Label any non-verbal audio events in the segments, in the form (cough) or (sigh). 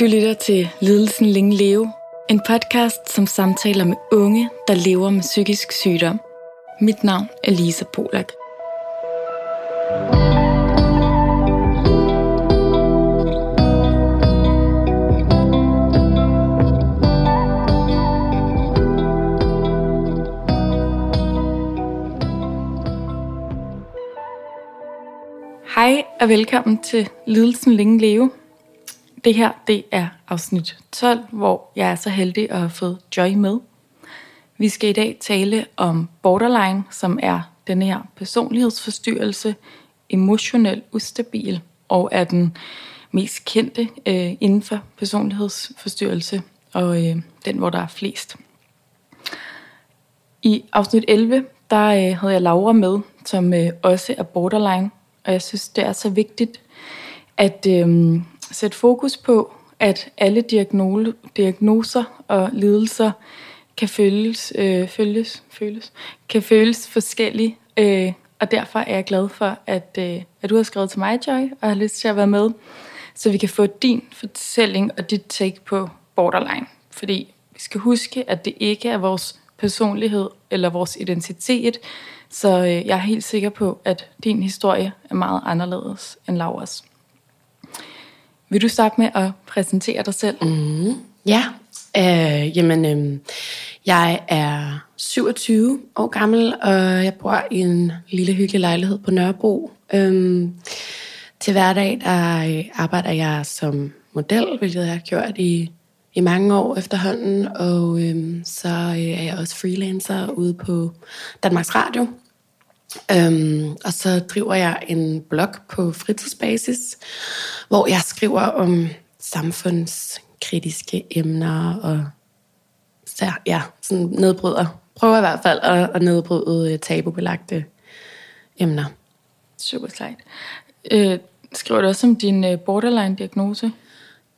Du lytter til Lidelsen Længe Leve, en podcast, som samtaler med unge, der lever med psykisk sygdom. Mit navn er Lisa Polak. Hej og velkommen til Lidelsen Længe Leve. Det her, det er afsnit 12, hvor jeg er så heldig at have fået Joy med. Vi skal i dag tale om borderline, som er den her personlighedsforstyrrelse, emotionel ustabil, og er den mest kendte øh, inden for personlighedsforstyrrelse, og øh, den, hvor der er flest. I afsnit 11, der øh, havde jeg Laura med, som øh, også er borderline, og jeg synes, det er så vigtigt at øh, sætte fokus på, at alle diagnose, diagnoser og lidelser kan føles, øh, føles, føles, kan føles forskellige. Øh, og derfor er jeg glad for, at, øh, at du har skrevet til mig, Joy, og har lyst til at være med, så vi kan få din fortælling og dit take på borderline. Fordi vi skal huske, at det ikke er vores personlighed eller vores identitet, så øh, jeg er helt sikker på, at din historie er meget anderledes end Lauras. Vil du starte med at præsentere dig selv? Mm, ja, øh, jamen øh, jeg er 27 år gammel, og jeg bor i en lille hyggelig lejlighed på Nørrebro. Øh, til hverdag der øh, arbejder jeg som model, hvilket jeg har gjort i, i mange år efterhånden, og øh, så øh, er jeg også freelancer ude på Danmarks Radio. Øhm, og så driver jeg en blog på fritidsbasis, hvor jeg skriver om samfundskritiske emner og så, ja, sådan nedbryder. Prøver i hvert fald at, at nedbryde tabubelagte emner. Super sejt. Øh, skriver du også om din øh, borderline-diagnose?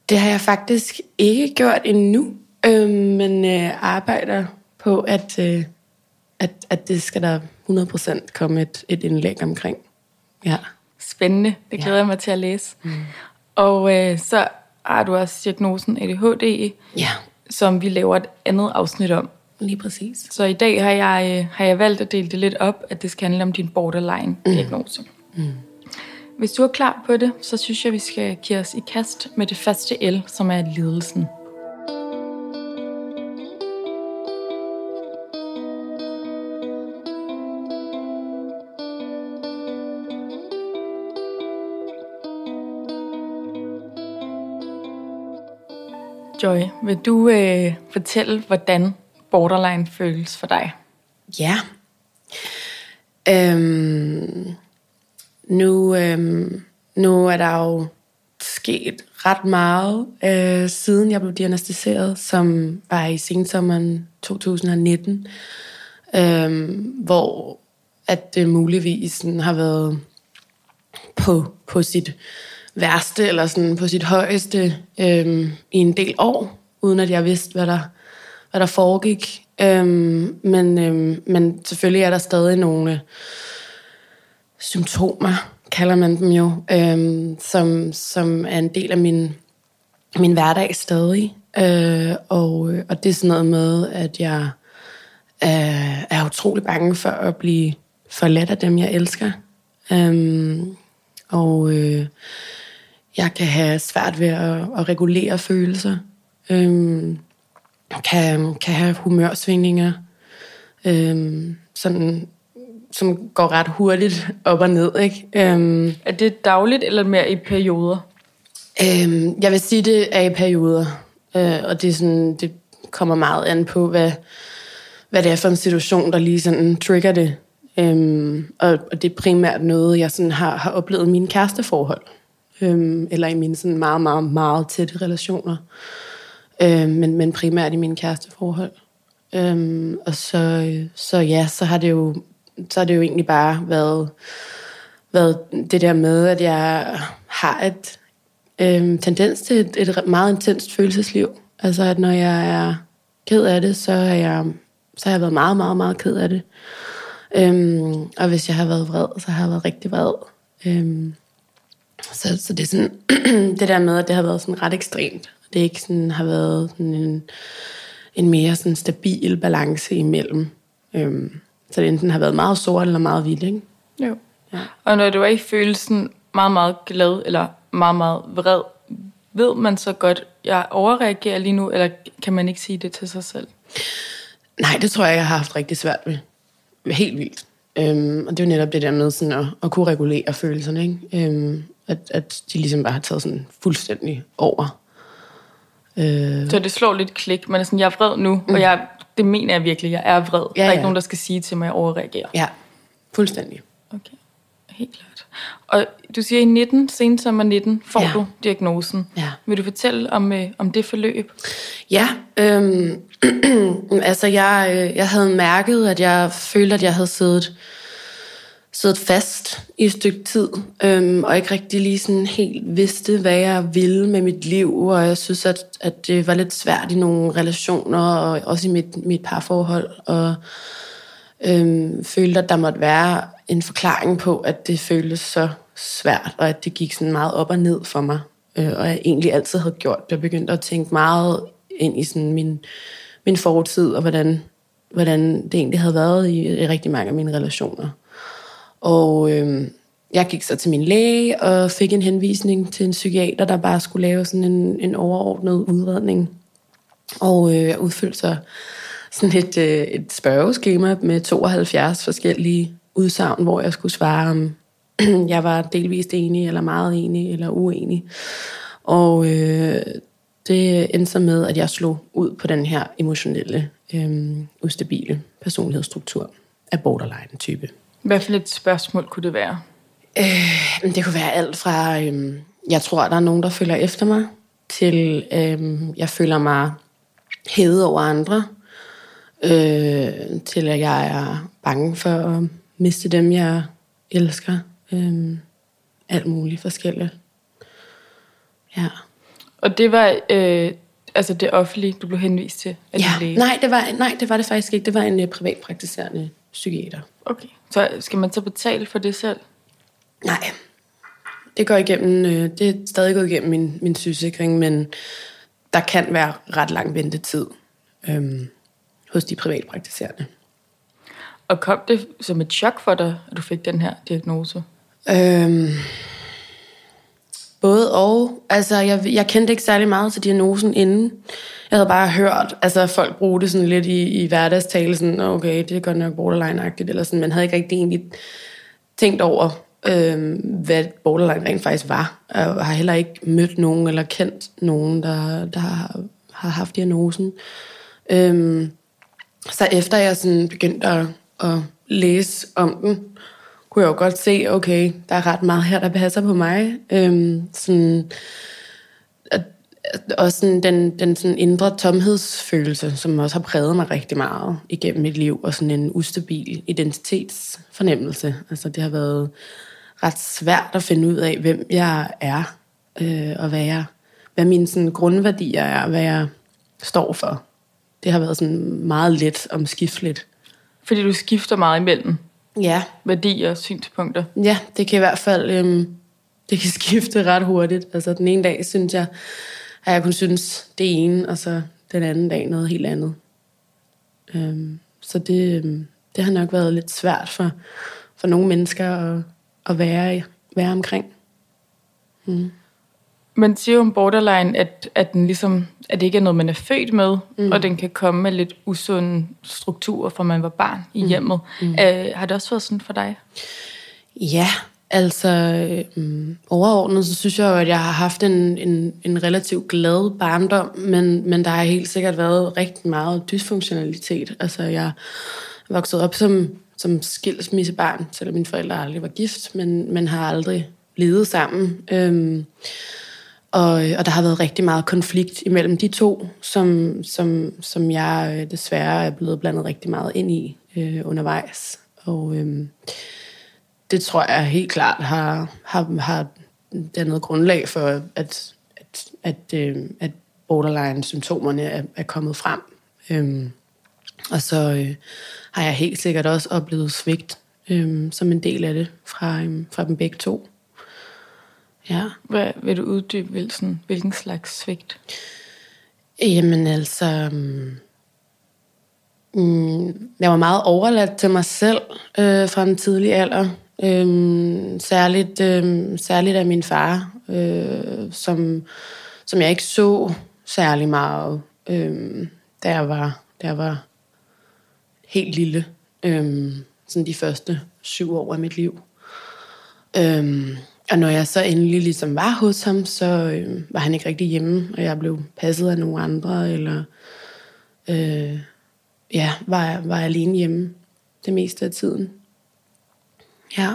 Det har jeg faktisk ikke gjort endnu, øh, men øh, arbejder på, at, øh, at, at det skal der 100% komme et, et indlæg omkring. Ja. Spændende. Det glæder ja. jeg mig til at læse. Mm. Og øh, så har du også diagnosen ADHD, ja. som vi laver et andet afsnit om. Lige præcis. Så i dag har jeg, øh, har jeg valgt at dele det lidt op, at det skal handle om din borderline-diagnose. Mm. Mm. Hvis du er klar på det, så synes jeg, vi skal give os i kast med det første L, som er lidelsen. Joy, vil du øh, fortælle, hvordan borderline føles for dig? Ja. Øhm, nu, øhm, nu er der jo sket ret meget, øh, siden jeg blev diagnostiseret, som var i sensommeren 2019, øhm, hvor at det muligvis har været på, på sit værste, eller sådan på sit højeste øhm, i en del år, uden at jeg vidste, hvad der, hvad der foregik. Øhm, men, øhm, men selvfølgelig er der stadig nogle øh, symptomer, kalder man dem jo, øhm, som, som er en del af min, min hverdag stadig. Øh, og, øh, og det er sådan noget med, at jeg øh, er utrolig bange for at blive forladt af dem, jeg elsker. Øhm, og øh, jeg kan have svært ved at, at regulere følelser. Øhm, kan, kan have humørsvingninger, øhm, sådan, som går ret hurtigt op og ned. Ikke? Øhm, er det dagligt eller mere i perioder? Øhm, jeg vil sige, det er i perioder. Øh, og det, er sådan, det kommer meget an på, hvad, hvad det er for en situation, der lige sådan trigger det. Øhm, og, og det er primært noget, jeg sådan har, har oplevet i mine kæresteforhold øhm, eller i mine sådan meget, meget, meget tætte relationer, øhm, men, men primært i mine kæresteforhold. Øhm, og så, så ja, så har det jo, så har det jo egentlig bare været, været det der med, at jeg har et øhm, tendens til et, et meget intenst følelsesliv. Altså at når jeg er ked af det, så er jeg, så har jeg været meget, meget, meget ked af det. Øhm, og hvis jeg har været vred, så har jeg været rigtig vred. Øhm, så, så det er sådan, (clears throat) det der med, at det har været sådan ret ekstremt. det ikke sådan har været sådan en, en mere sådan stabil balance imellem. Øhm, så det enten har været meget sort eller meget hvidt, ikke? Jo. Ja. Og når du er i følelsen meget, meget glad eller meget, meget vred, ved man så godt, jeg overreagerer lige nu, eller kan man ikke sige det til sig selv? Nej, det tror jeg, jeg har haft rigtig svært ved. Helt vildt. Øhm, og det er jo netop det der med sådan at, at kunne regulere følelserne, ikke? Øhm, at, at de ligesom bare har taget sådan fuldstændig over. Øh. Så det slår lidt klik. Man er sådan, jeg er vred nu, mm. og jeg, det mener jeg virkelig, jeg er vred. Ja, der er ja. ikke nogen, der skal sige til mig, at jeg overreagerer. Ja, fuldstændig. Okay, helt klart. Og du siger, i 19, sent som 19, får ja. du diagnosen. Ja. Vil du fortælle om, øh, om det forløb? Ja, øhm, (clears throat) altså jeg, øh, jeg havde mærket, at jeg følte, at jeg havde siddet siddet fast i et stykke tid, øhm, og ikke rigtig lige sådan helt vidste, hvad jeg ville med mit liv, og jeg synes, at, at det var lidt svært i nogle relationer, og også i mit, mit parforhold, og øhm, følte, at der måtte være en forklaring på, at det føltes så svært, og at det gik sådan meget op og ned for mig, øh, og jeg egentlig altid havde gjort det, jeg begyndte at tænke meget ind i sådan min, min fortid, og hvordan, hvordan det egentlig havde været i, i rigtig mange af mine relationer. Og øh, jeg gik så til min læge og fik en henvisning til en psykiater, der bare skulle lave sådan en, en overordnet udredning. Og øh, jeg udfyldte så sådan et, øh, et spørgeskema med 72 forskellige udsagn, hvor jeg skulle svare, om (clears throat) jeg var delvist enig, eller meget enig, eller uenig. Og øh, det endte så med, at jeg slog ud på den her emotionelle, øh, ustabile personlighedsstruktur af borderline-type. Hvad for et spørgsmål kunne det være? Øh, det kunne være alt fra, øh, jeg tror, der er nogen, der følger efter mig, til øh, jeg føler mig hævet over andre, øh, til at jeg er bange for at miste dem, jeg elsker. Øh, alt muligt forskelligt. Ja. Og det var øh, altså det offentlige, du blev henvist til? Ja, læge. Nej, det var, nej, det var det faktisk ikke. Det var en uh, privatpraktiserende psykiater. Okay. Så skal man så betale for det selv? Nej. Det går igennem, øh, det er stadig gået igennem min, min sygesikring, men der kan være ret lang ventetid øhm, hos de privatpraktiserende. Og kom det som et chok for dig, at du fik den her diagnose? Øhm, både og. Altså, jeg, jeg kendte ikke særlig meget til diagnosen inden. Jeg havde bare hørt altså, folk bruge det sådan lidt i, i hverdagstale, sådan, okay, det er godt nok borderline-agtigt, eller sådan, man havde ikke rigtig egentlig tænkt over, øh, hvad borderline rent faktisk var. Jeg har heller ikke mødt nogen, eller kendt nogen, der, der har, har haft diagnosen. Øh, så efter jeg sådan begyndte at, at læse om den, kunne jeg jo godt se, okay, der er ret meget her, der passer på mig. Øh, sådan, og sådan den, den sådan indre tomhedsfølelse, som også har præget mig rigtig meget igennem mit liv, og sådan en ustabil identitetsfornemmelse. Altså det har været ret svært at finde ud af, hvem jeg er, øh, og hvad, jeg, hvad mine sådan grundværdier er, hvad jeg står for. Det har været sådan meget let omskifteligt. Fordi du skifter meget imellem ja. værdier og synspunkter. Ja, det kan i hvert fald øh, det kan (laughs) skifte ret hurtigt. Altså den ene dag synes jeg, at jeg kunne synes det ene, og så den anden dag noget helt andet. Øhm, så det, øhm, det har nok været lidt svært for, for nogle mennesker at, at være, være omkring. Mm. Man siger jo om borderline, at, at, den ligesom, at det ikke er noget, man er født med, mm. og den kan komme med lidt usunde strukturer, fra man var barn i mm. hjemmet. Mm. Uh, har det også været sådan for dig? Ja, Altså, øhm, overordnet, så synes jeg jo, at jeg har haft en, en, en relativt glad barndom, men, men der har helt sikkert været rigtig meget dysfunktionalitet. Altså, jeg voksede op som, som skilsmissebarn, selvom mine forældre aldrig var gift, men, men har aldrig levet sammen. Øhm, og, øh, og der har været rigtig meget konflikt imellem de to, som, som, som jeg øh, desværre er blevet blandet rigtig meget ind i øh, undervejs. Og... Øh, det tror jeg helt klart har, har, har dannet grundlag for, at, at, at, øh, at borderline-symptomerne er, er kommet frem. Øhm, og så øh, har jeg helt sikkert også oplevet svigt øh, som en del af det fra, øh, fra dem begge to. Ja. Hvad vil du uddybe, hvilken, hvilken slags svigt? Jamen altså... Mm, jeg var meget overladt til mig selv øh, fra en tidlig alder. Øh, særligt, øhm, særligt af min far, øh, som, som jeg ikke så særlig meget, øhm, da, jeg var, da jeg var helt lille. Øhm, sådan de første syv år af mit liv. Øhm, og når jeg så endelig ligesom var hos ham, så øh, var han ikke rigtig hjemme, og jeg blev passet af nogle andre, eller øh, ja, var, var alene hjemme det meste af tiden. Ja.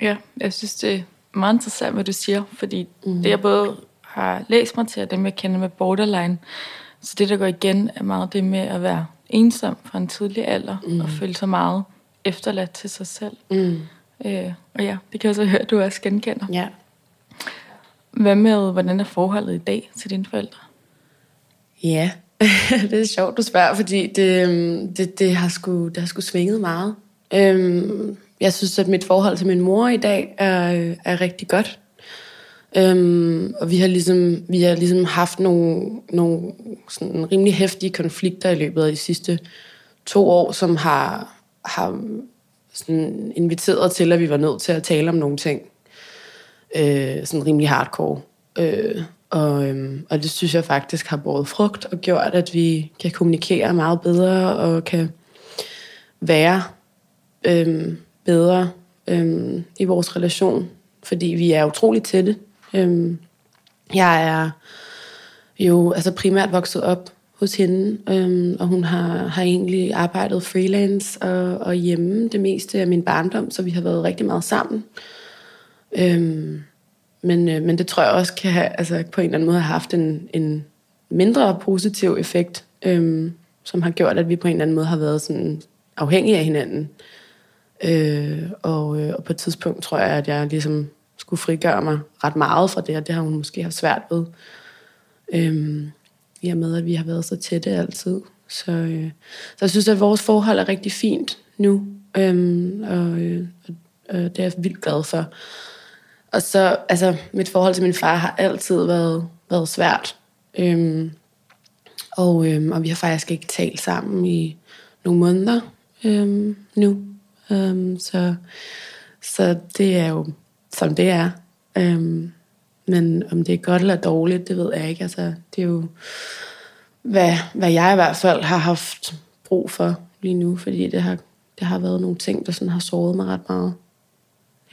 Ja, jeg synes, det er meget interessant, hvad du siger, fordi mm. det jeg både har læst mig til, og dem jeg kender med borderline, så det der går igen er meget det med at være ensom fra en tidlig alder, mm. og føle sig meget efterladt til sig selv. Mm. Øh, og ja, det kan jeg så høre, at du også genkender. Ja. Hvad med, hvordan er forholdet i dag til dine forældre? Ja, (laughs) det er sjovt, du spørger, fordi det, øhm, det, det, har, sgu, det har sgu svinget meget. Øhm, jeg synes, at mit forhold til min mor i dag er, øh, er rigtig godt. Øhm, og vi har ligesom, vi har ligesom haft nogle, nogle sådan rimelig hæftige konflikter i løbet af de sidste to år, som har, har sådan inviteret til, at vi var nødt til at tale om nogle ting. Øh, sådan rimelig hardcore. Øh, og, øhm, og det synes jeg faktisk har båret frugt og gjort, at vi kan kommunikere meget bedre og kan være øhm, bedre øhm, i vores relation, fordi vi er utroligt tætte. Øhm, jeg er jo altså primært vokset op hos hende, øhm, og hun har, har egentlig arbejdet freelance og, og hjemme det meste af min barndom, så vi har været rigtig meget sammen. Øhm, men, øh, men det tror jeg også kan have, altså på en eller anden måde have haft en, en mindre positiv effekt, øhm, som har gjort, at vi på en eller anden måde har været sådan afhængige af hinanden. Øh, og, øh, og på et tidspunkt tror jeg, at jeg ligesom skulle frigøre mig ret meget fra det, og det har hun måske haft svært ved. Øh, i og med, at vi har været så tætte altid. Så, øh, så jeg synes, at vores forhold er rigtig fint nu, øhm, øh, og, øh, og det er jeg vildt glad for. Og så, altså, mit forhold til min far har altid været, været svært. Øhm, og, øhm, og vi har faktisk ikke talt sammen i nogle måneder øhm, nu. Øhm, så, så det er jo, som det er. Øhm, men om det er godt eller dårligt, det ved jeg ikke. Altså, det er jo, hvad, hvad jeg i hvert fald har haft brug for lige nu, fordi det har, det har været nogle ting, der sådan har såret mig ret meget.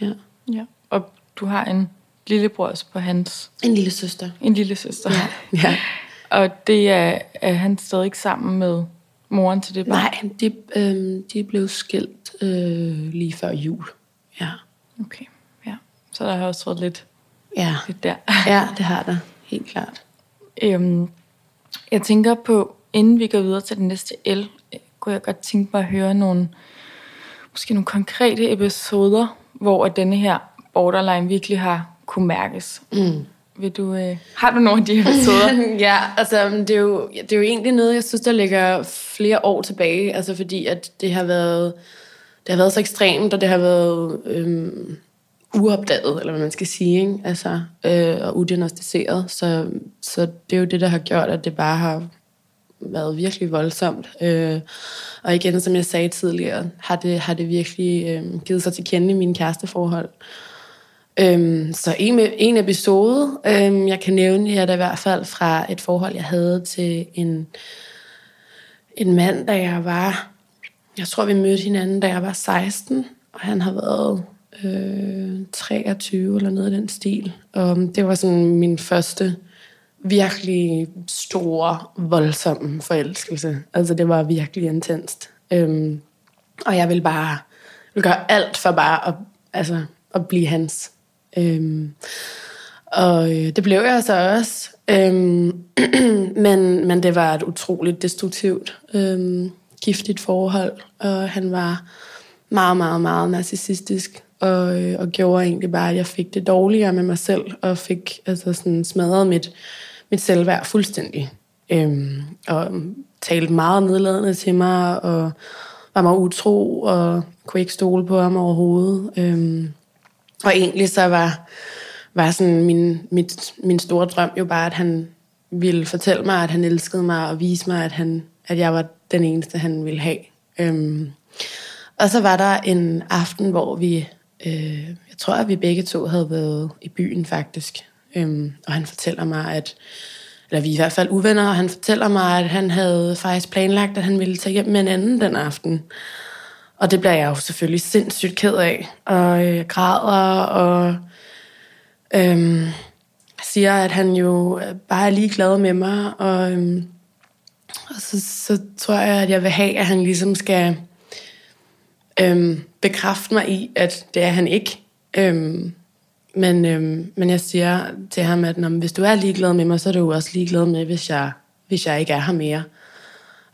Ja. Ja, og du har en lillebror også på hans... En lille søster. En lille søster. Ja. ja. (laughs) og det er, er han stadig ikke sammen med moren til det barn? Nej, de, øh, de blev skilt øh, lige før jul. Ja. Okay, ja. Så der har også været lidt, ja. lidt der. ja, det har der. Helt klart. Øhm, jeg tænker på, inden vi går videre til den næste el, kunne jeg godt tænke mig at høre nogle, måske nogle konkrete episoder, hvor denne her borderline virkelig har kunne mærkes. Mm. Vil du, øh, har du nogle af de episoder? (laughs) ja, altså det er, jo, det er jo egentlig noget, jeg synes, der ligger flere år tilbage, altså fordi at det har været, det har været så ekstremt, og det har været øhm, uopdaget, eller hvad man skal sige, ikke? Altså, øh, og udiagnostiseret, så, så det er jo det, der har gjort, at det bare har været virkelig voldsomt. Øh, og igen, som jeg sagde tidligere, har det, har det virkelig øh, givet sig til kende i mine kæresteforhold. Øhm, så en, en episode, øhm, jeg kan nævne her, der i hvert fald fra et forhold, jeg havde til en, en mand, da jeg var, jeg tror, vi mødte hinanden, da jeg var 16, og han har været øh, 23 eller noget af den stil. Og det var sådan min første virkelig store, voldsomme forelskelse. Altså, det var virkelig intenst. Øhm, og jeg ville bare jeg ville gøre alt for bare at, altså, at blive hans. Øhm, og øh, det blev jeg så også. Øhm, (clears throat) men, men det var et utroligt destruktivt, øhm, giftigt forhold. Og han var meget, meget, meget narcissistisk. Og, øh, og gjorde egentlig bare, at jeg fik det dårligere med mig selv. Og fik altså sådan smadret mit, mit selvværd fuldstændig. Øhm, og talte meget nedladende til mig. Og var mig utro. Og kunne ikke stole på ham overhovedet. Øhm, og egentlig så var, var sådan min, mit, min store drøm jo bare, at han, ville fortælle mig, at han elskede mig, og vise mig, at, han, at jeg var den eneste, han ville have. Øhm, og så var der en aften, hvor vi, øh, jeg tror, at vi begge to havde været i byen faktisk. Øhm, og han fortæller mig, at, eller vi er i hvert fald uvenner, og han fortæller mig, at han havde faktisk planlagt, at han ville tage hjem med en anden den aften. Og det bliver jeg jo selvfølgelig sindssygt ked af, og øh, græder, og øhm, siger, at han jo bare er ligeglad med mig, og, øhm, og så, så tror jeg, at jeg vil have, at han ligesom skal øhm, bekræfte mig i, at det er han ikke. Øhm, men, øhm, men jeg siger til ham, at hvis du er ligeglad med mig, så er du også ligeglad med, hvis jeg, hvis jeg ikke er her mere.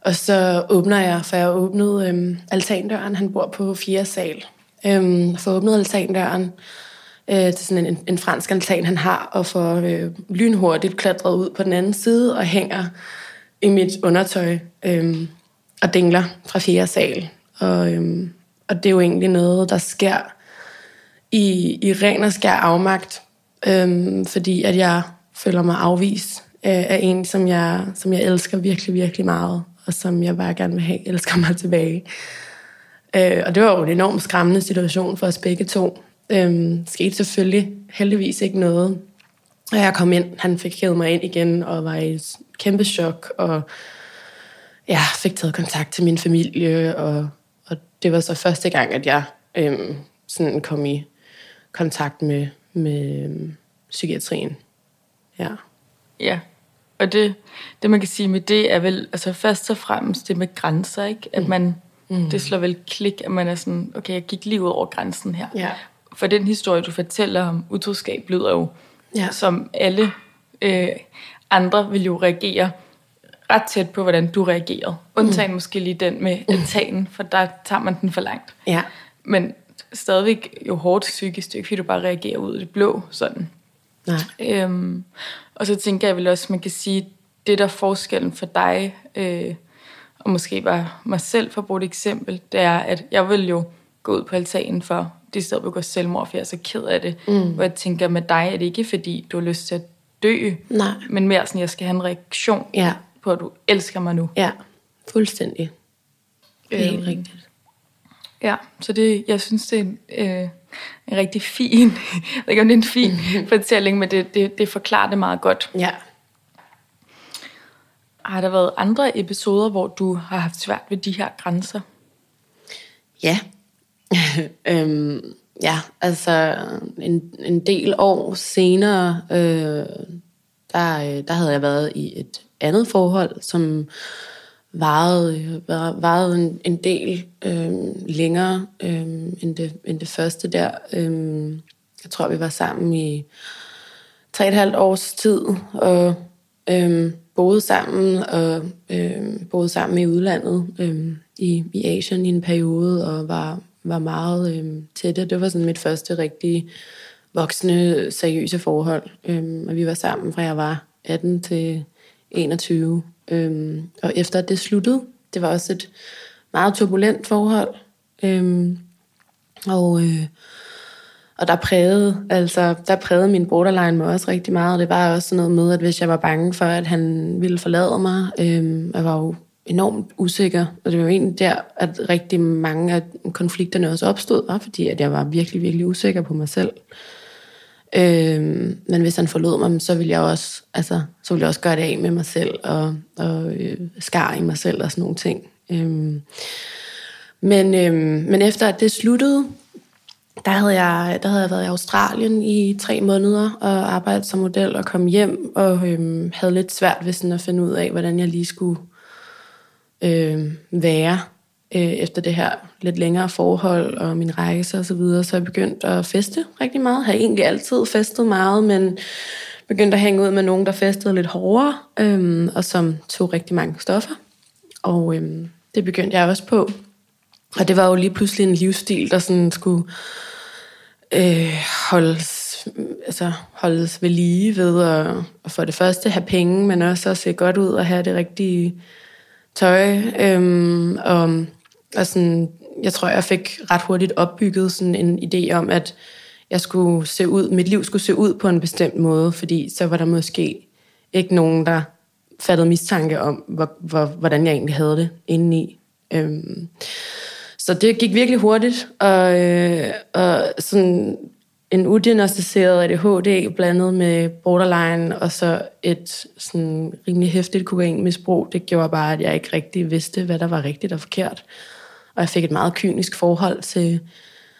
Og så åbner jeg, for jeg åbnede øhm, altandøren. Han bor på 4. sal. Øhm, for åbnet altandøren øh, til sådan en, en fransk altan, han har, og får øh, lynhurtigt klatret ud på den anden side og hænger i mit undertøj øhm, og dingler fra fjerde sal. Og, øhm, og det er jo egentlig noget, der sker i, i ren og skær afmagt, øhm, fordi at jeg føler mig afvist af, af en, som jeg, som jeg elsker virkelig, virkelig meget, og som jeg bare gerne vil have, elsker mig tilbage. Øh, og det var jo en enormt skræmmende situation for os begge to. Øhm, skete selvfølgelig heldigvis ikke noget. Og jeg kom ind, han fik hævet mig ind igen, og var i et kæmpe chok, og jeg fik taget kontakt til min familie, og, og det var så første gang, at jeg øhm, sådan kom i kontakt med, med øhm, psykiatrien. Ja. Ja, og det, det man kan sige med det er vel, altså først og fremmest det med grænser, ikke? At man, mm. det slår vel klik, at man er sådan, okay, jeg gik lige ud over grænsen her. Ja. For den historie, du fortæller om utroskab, lyder jo, Ja. som alle øh, andre vil jo reagere ret tæt på, hvordan du reagerede. Undtagen mm. måske lige den med altanen, for der tager man den for langt. Ja. Men stadigvæk jo hårdt psykisk, det er ikke, fordi du bare reagerer ud i det blå, sådan. Nej. Øhm, og så tænker jeg vel også, man kan sige, det der er forskellen for dig, øh, og måske bare mig selv for at bruge et eksempel, det er, at jeg vil jo gå ud på altanen for det sted, hvor jeg går selvmord, for jeg er så ked af det. Mm. Hvor jeg tænker, med dig er det ikke, fordi du har lyst til at dø, Nej. men mere sådan, jeg skal have en reaktion Ja. på, at du elsker mig nu. Ja, fuldstændig. Det er helt Øhm, rigtigt. Ja, så det, jeg synes, det er en, øh, en rigtig fin, (laughs) jeg ved ikke, om det er en fin (laughs) fortælling, men det, det, det forklarer det meget godt. Ja. Har der været andre episoder, hvor du har haft svært ved de her grænser? Ja. (laughs) øhm, ja, altså en, en del år senere, øh, der, øh, der havde jeg været i et andet forhold, som varede, øh, varede en, en del øh, længere øh, end, det, end det første der. Øh, jeg tror, vi var sammen i tre og et halvt års tid, og øh, boede sammen, og øh, boede sammen i udlandet, øh, i, i Asien i en periode, og var, var meget øh, tætte. Det var sådan mit første rigtige voksne, seriøse forhold. Øh, og vi var sammen fra jeg var 18 til 21. Øhm, og efter det sluttede, det var også et meget turbulent forhold. Øhm, og øh, og der prægede, altså, der prægede min borderline mig også rigtig meget. Det var også sådan noget med, at hvis jeg var bange for, at han ville forlade mig, øhm, jeg var jo enormt usikker. Og det var jo egentlig der, at rigtig mange af konflikterne også opstod, var, fordi at jeg var virkelig, virkelig usikker på mig selv. Øhm, men hvis han forlod mig, så ville jeg også, altså, så ville jeg også gøre det af med mig selv, og, og øh, skar i mig selv og sådan nogle ting. Øhm, men, øhm, men efter at det sluttede, der havde, jeg, der havde jeg været i Australien i tre måneder og arbejdet som model og kom hjem og øhm, havde lidt svært ved sådan at finde ud af, hvordan jeg lige skulle øhm, være øh, efter det her lidt længere forhold og min rejse og så videre. Så jeg begyndte at feste rigtig meget. Jeg har egentlig altid festet meget, men begyndte at hænge ud med nogen, der festede lidt hårdere øhm, og som tog rigtig mange stoffer. Og øhm, det begyndte jeg også på. Og det var jo lige pludselig en livsstil, der sådan skulle øh, holdes, altså holdes ved lige ved at, at for det første have penge, men også at se godt ud og have det rigtige tøj. Øhm, og, og sådan, jeg tror, jeg fik ret hurtigt opbygget sådan en idé om, at jeg skulle se ud, mit liv skulle se ud på en bestemt måde, fordi så var der måske ikke nogen, der fattede mistanke om, hvor, hvor, hvordan jeg egentlig havde det indeni. Øhm, så det gik virkelig hurtigt, og, øh, og sådan en udiagnostiseret ADHD blandet med borderline, og så et sådan rimelig hæftigt kokainmisbrug, det gjorde bare, at jeg ikke rigtig vidste, hvad der var rigtigt og forkert. Og jeg fik et meget kynisk forhold til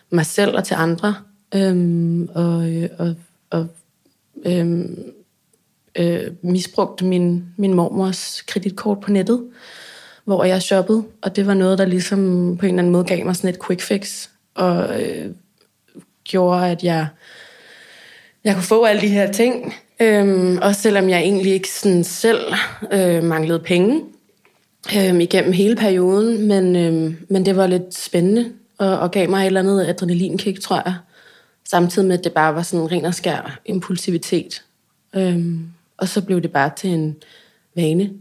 mig selv og til andre, øhm, og, og, og øhm, øh, misbrugte min, min mormors kreditkort på nettet, hvor jeg shoppede, og det var noget, der ligesom på en eller anden måde gav mig sådan et quick fix, og øh, gjorde, at jeg, jeg kunne få alle de her ting, øhm, også selvom jeg egentlig ikke sådan selv øh, manglede penge øhm, igennem hele perioden, men, øhm, men det var lidt spændende, og, og gav mig et eller andet adrenalinkick, tror jeg, samtidig med, at det bare var sådan ren og skær impulsivitet. Øhm, og så blev det bare til en vane.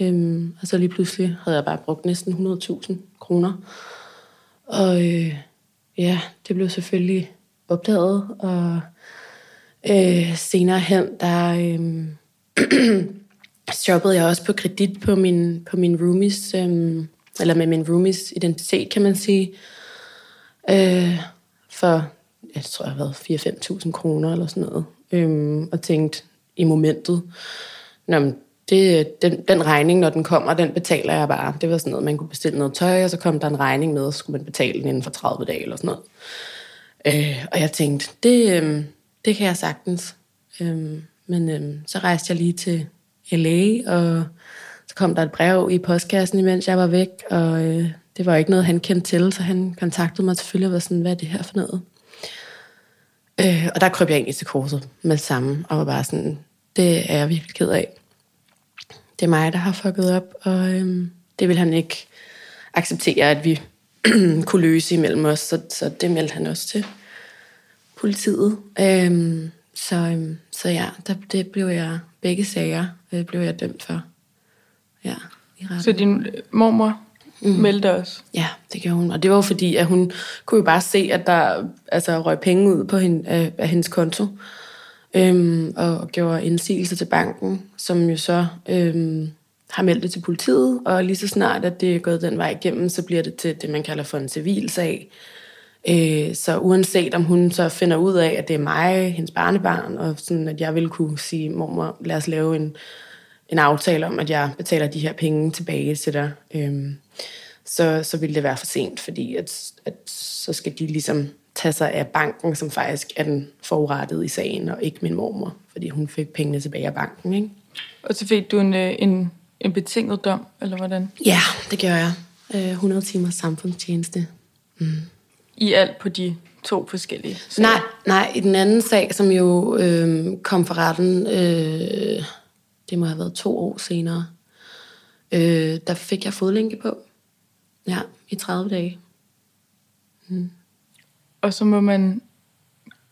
Øhm, og så lige pludselig havde jeg bare brugt næsten 100.000 kroner. Og øh, ja, det blev selvfølgelig opdaget, og øh, senere hen, der (clears throat) øh, shoppede jeg også på kredit på min, på min roomies, øhm, eller med min roomies identitet, kan man sige, øh, for, jeg tror, jeg har været 4-5.000 kroner eller sådan noget, øhm, og tænkte i momentet, Nå, det, den, den regning, når den kommer, den betaler jeg bare. Det var sådan noget, man kunne bestille noget tøj, og så kom der en regning med, og så skulle man betale den inden for 30 dage eller sådan noget. Øh, og jeg tænkte, det, øh, det kan jeg sagtens. Øh, men øh, så rejste jeg lige til LA, og så kom der et brev i postkassen, imens jeg var væk, og øh, det var ikke noget, han kendte til, så han kontaktede mig selvfølgelig og var sådan, hvad er det her for noget? Øh, og der krøb jeg egentlig til kurset med det samme, og var bare sådan, det er jeg virkelig ked af. Det er mig, der har fucket op, og øh, det vil han ikke acceptere, at vi (clears throat) kunne løse imellem os, så, så det meldte han også til politiet. Øhm, så, øhm, så ja, der, det blev jeg, begge sager øh, blev jeg dømt for. Ja, i retten. Så din mormor mm. meldte også? Ja, det gjorde hun. Og det var fordi, at hun kunne jo bare se, at der altså, røg penge ud på hende, af, af hendes konto. Øhm, og gjorde indsigelse til banken, som jo så øhm, har meldt det til politiet, og lige så snart, at det er gået den vej igennem, så bliver det til det, man kalder for en civil sag. Øh, så uanset om hun så finder ud af, at det er mig, hendes barnebarn, og sådan, at jeg vil kunne sige, mormor, lad os lave en, en aftale om, at jeg betaler de her penge tilbage til dig, øh, så, så vil det være for sent, fordi at, at så skal de ligesom tage sig af banken, som faktisk er den forurettede i sagen, og ikke min mormor, fordi hun fik pengene tilbage af banken. Ikke? Og så fik du en, øh, en en betinget dom, eller hvordan? Ja, det gør jeg. Øh, 100 timers samfundstjeneste. Mm. I alt på de to forskellige sager? Nej, nej, i den anden sag, som jo øh, kom for retten, øh, det må have været to år senere, øh, der fik jeg fodlænke på. Ja, i 30 dage. Mm. Og så må man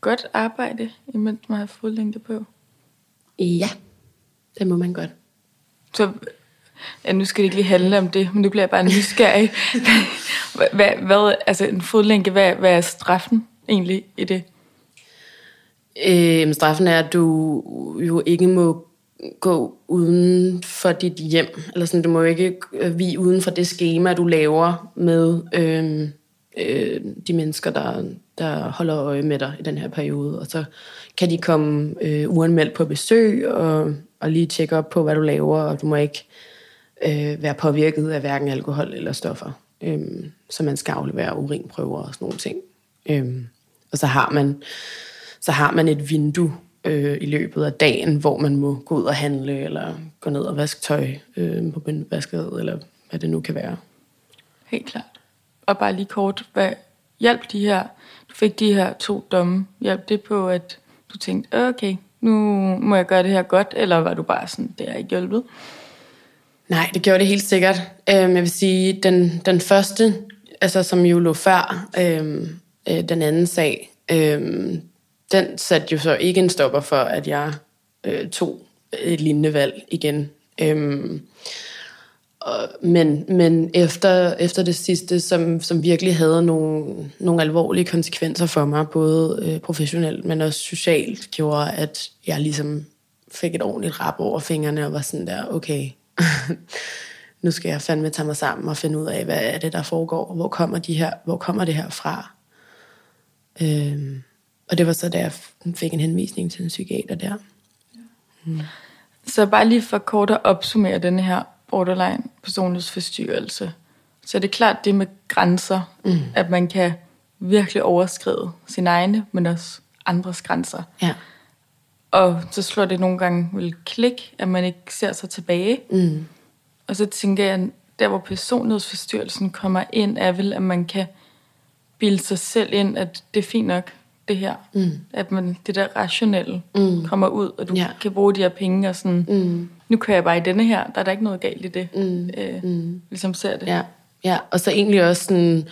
godt arbejde, imens man har fodlænke på? Ja, det må man godt. Så ja, nu skal det ikke lige handle om det, men nu bliver jeg bare nysgerrig. hvad, hvad, altså en fodlænke, hvad, hvad er straffen egentlig i det? Øh, straffen er, at du jo ikke må gå uden for dit hjem, eller sådan, du må ikke vi uden for det schema, du laver med øh, øh, de mennesker, der, der holder øje med dig i den her periode. Og så kan de komme øh, uanmeldt på besøg og, og lige tjekke op på, hvad du laver, og du må ikke øh, Øh, være påvirket af hverken alkohol eller stoffer. Øhm, så man skal aflevere urinprøver og sådan nogle ting. Øhm, og så har man, så har man et vindue øh, i løbet af dagen, hvor man må gå ud og handle, eller gå ned og vaske tøj øh, på vasket, eller hvad det nu kan være. Helt klart. Og bare lige kort, hvad hjalp de her, du fik de her to domme, hjælp det på, at du tænkte, øh, okay, nu må jeg gøre det her godt, eller var du bare sådan, det er ikke hjulpet? Nej, det gjorde det helt sikkert. Øhm, jeg vil sige, den, den første, altså som jo lå før øhm, øh, den anden sag, øhm, den satte jo så ikke en stopper for, at jeg øh, tog et lignende valg igen. Øhm, og, men men efter, efter det sidste, som, som virkelig havde nogle, nogle alvorlige konsekvenser for mig, både øh, professionelt, men også socialt, gjorde, at jeg ligesom fik et ordentligt rap over fingrene og var sådan der, okay, (laughs) nu skal jeg fandme tage mig sammen og finde ud af, hvad er det, der foregår, hvor kommer, de her, hvor kommer det her fra. Øhm, og det var så, da jeg fik en henvisning til en psykiater der. Mm. Så bare lige for kort at opsummere den her borderline personlighedsforstyrrelse, så er det klart det med grænser, mm. at man kan virkelig overskride sine egne, men også andres grænser. Ja. Og så slår det nogle gange vel klik, at man ikke ser sig tilbage. Mm. Og så tænker jeg, der hvor personlighedsforstyrrelsen kommer ind, er vel, at man kan bilde sig selv ind, at det er fint nok, det her. Mm. At man, det der rationelle Mm. kommer ud, og du Ja. kan bruge de her penge og sådan, Mm. nu kører jeg bare i denne her, der er der ikke noget galt i det. Mm. Øh, Mm. Ligesom ser det. Ja, ja. og så egentlig også sådan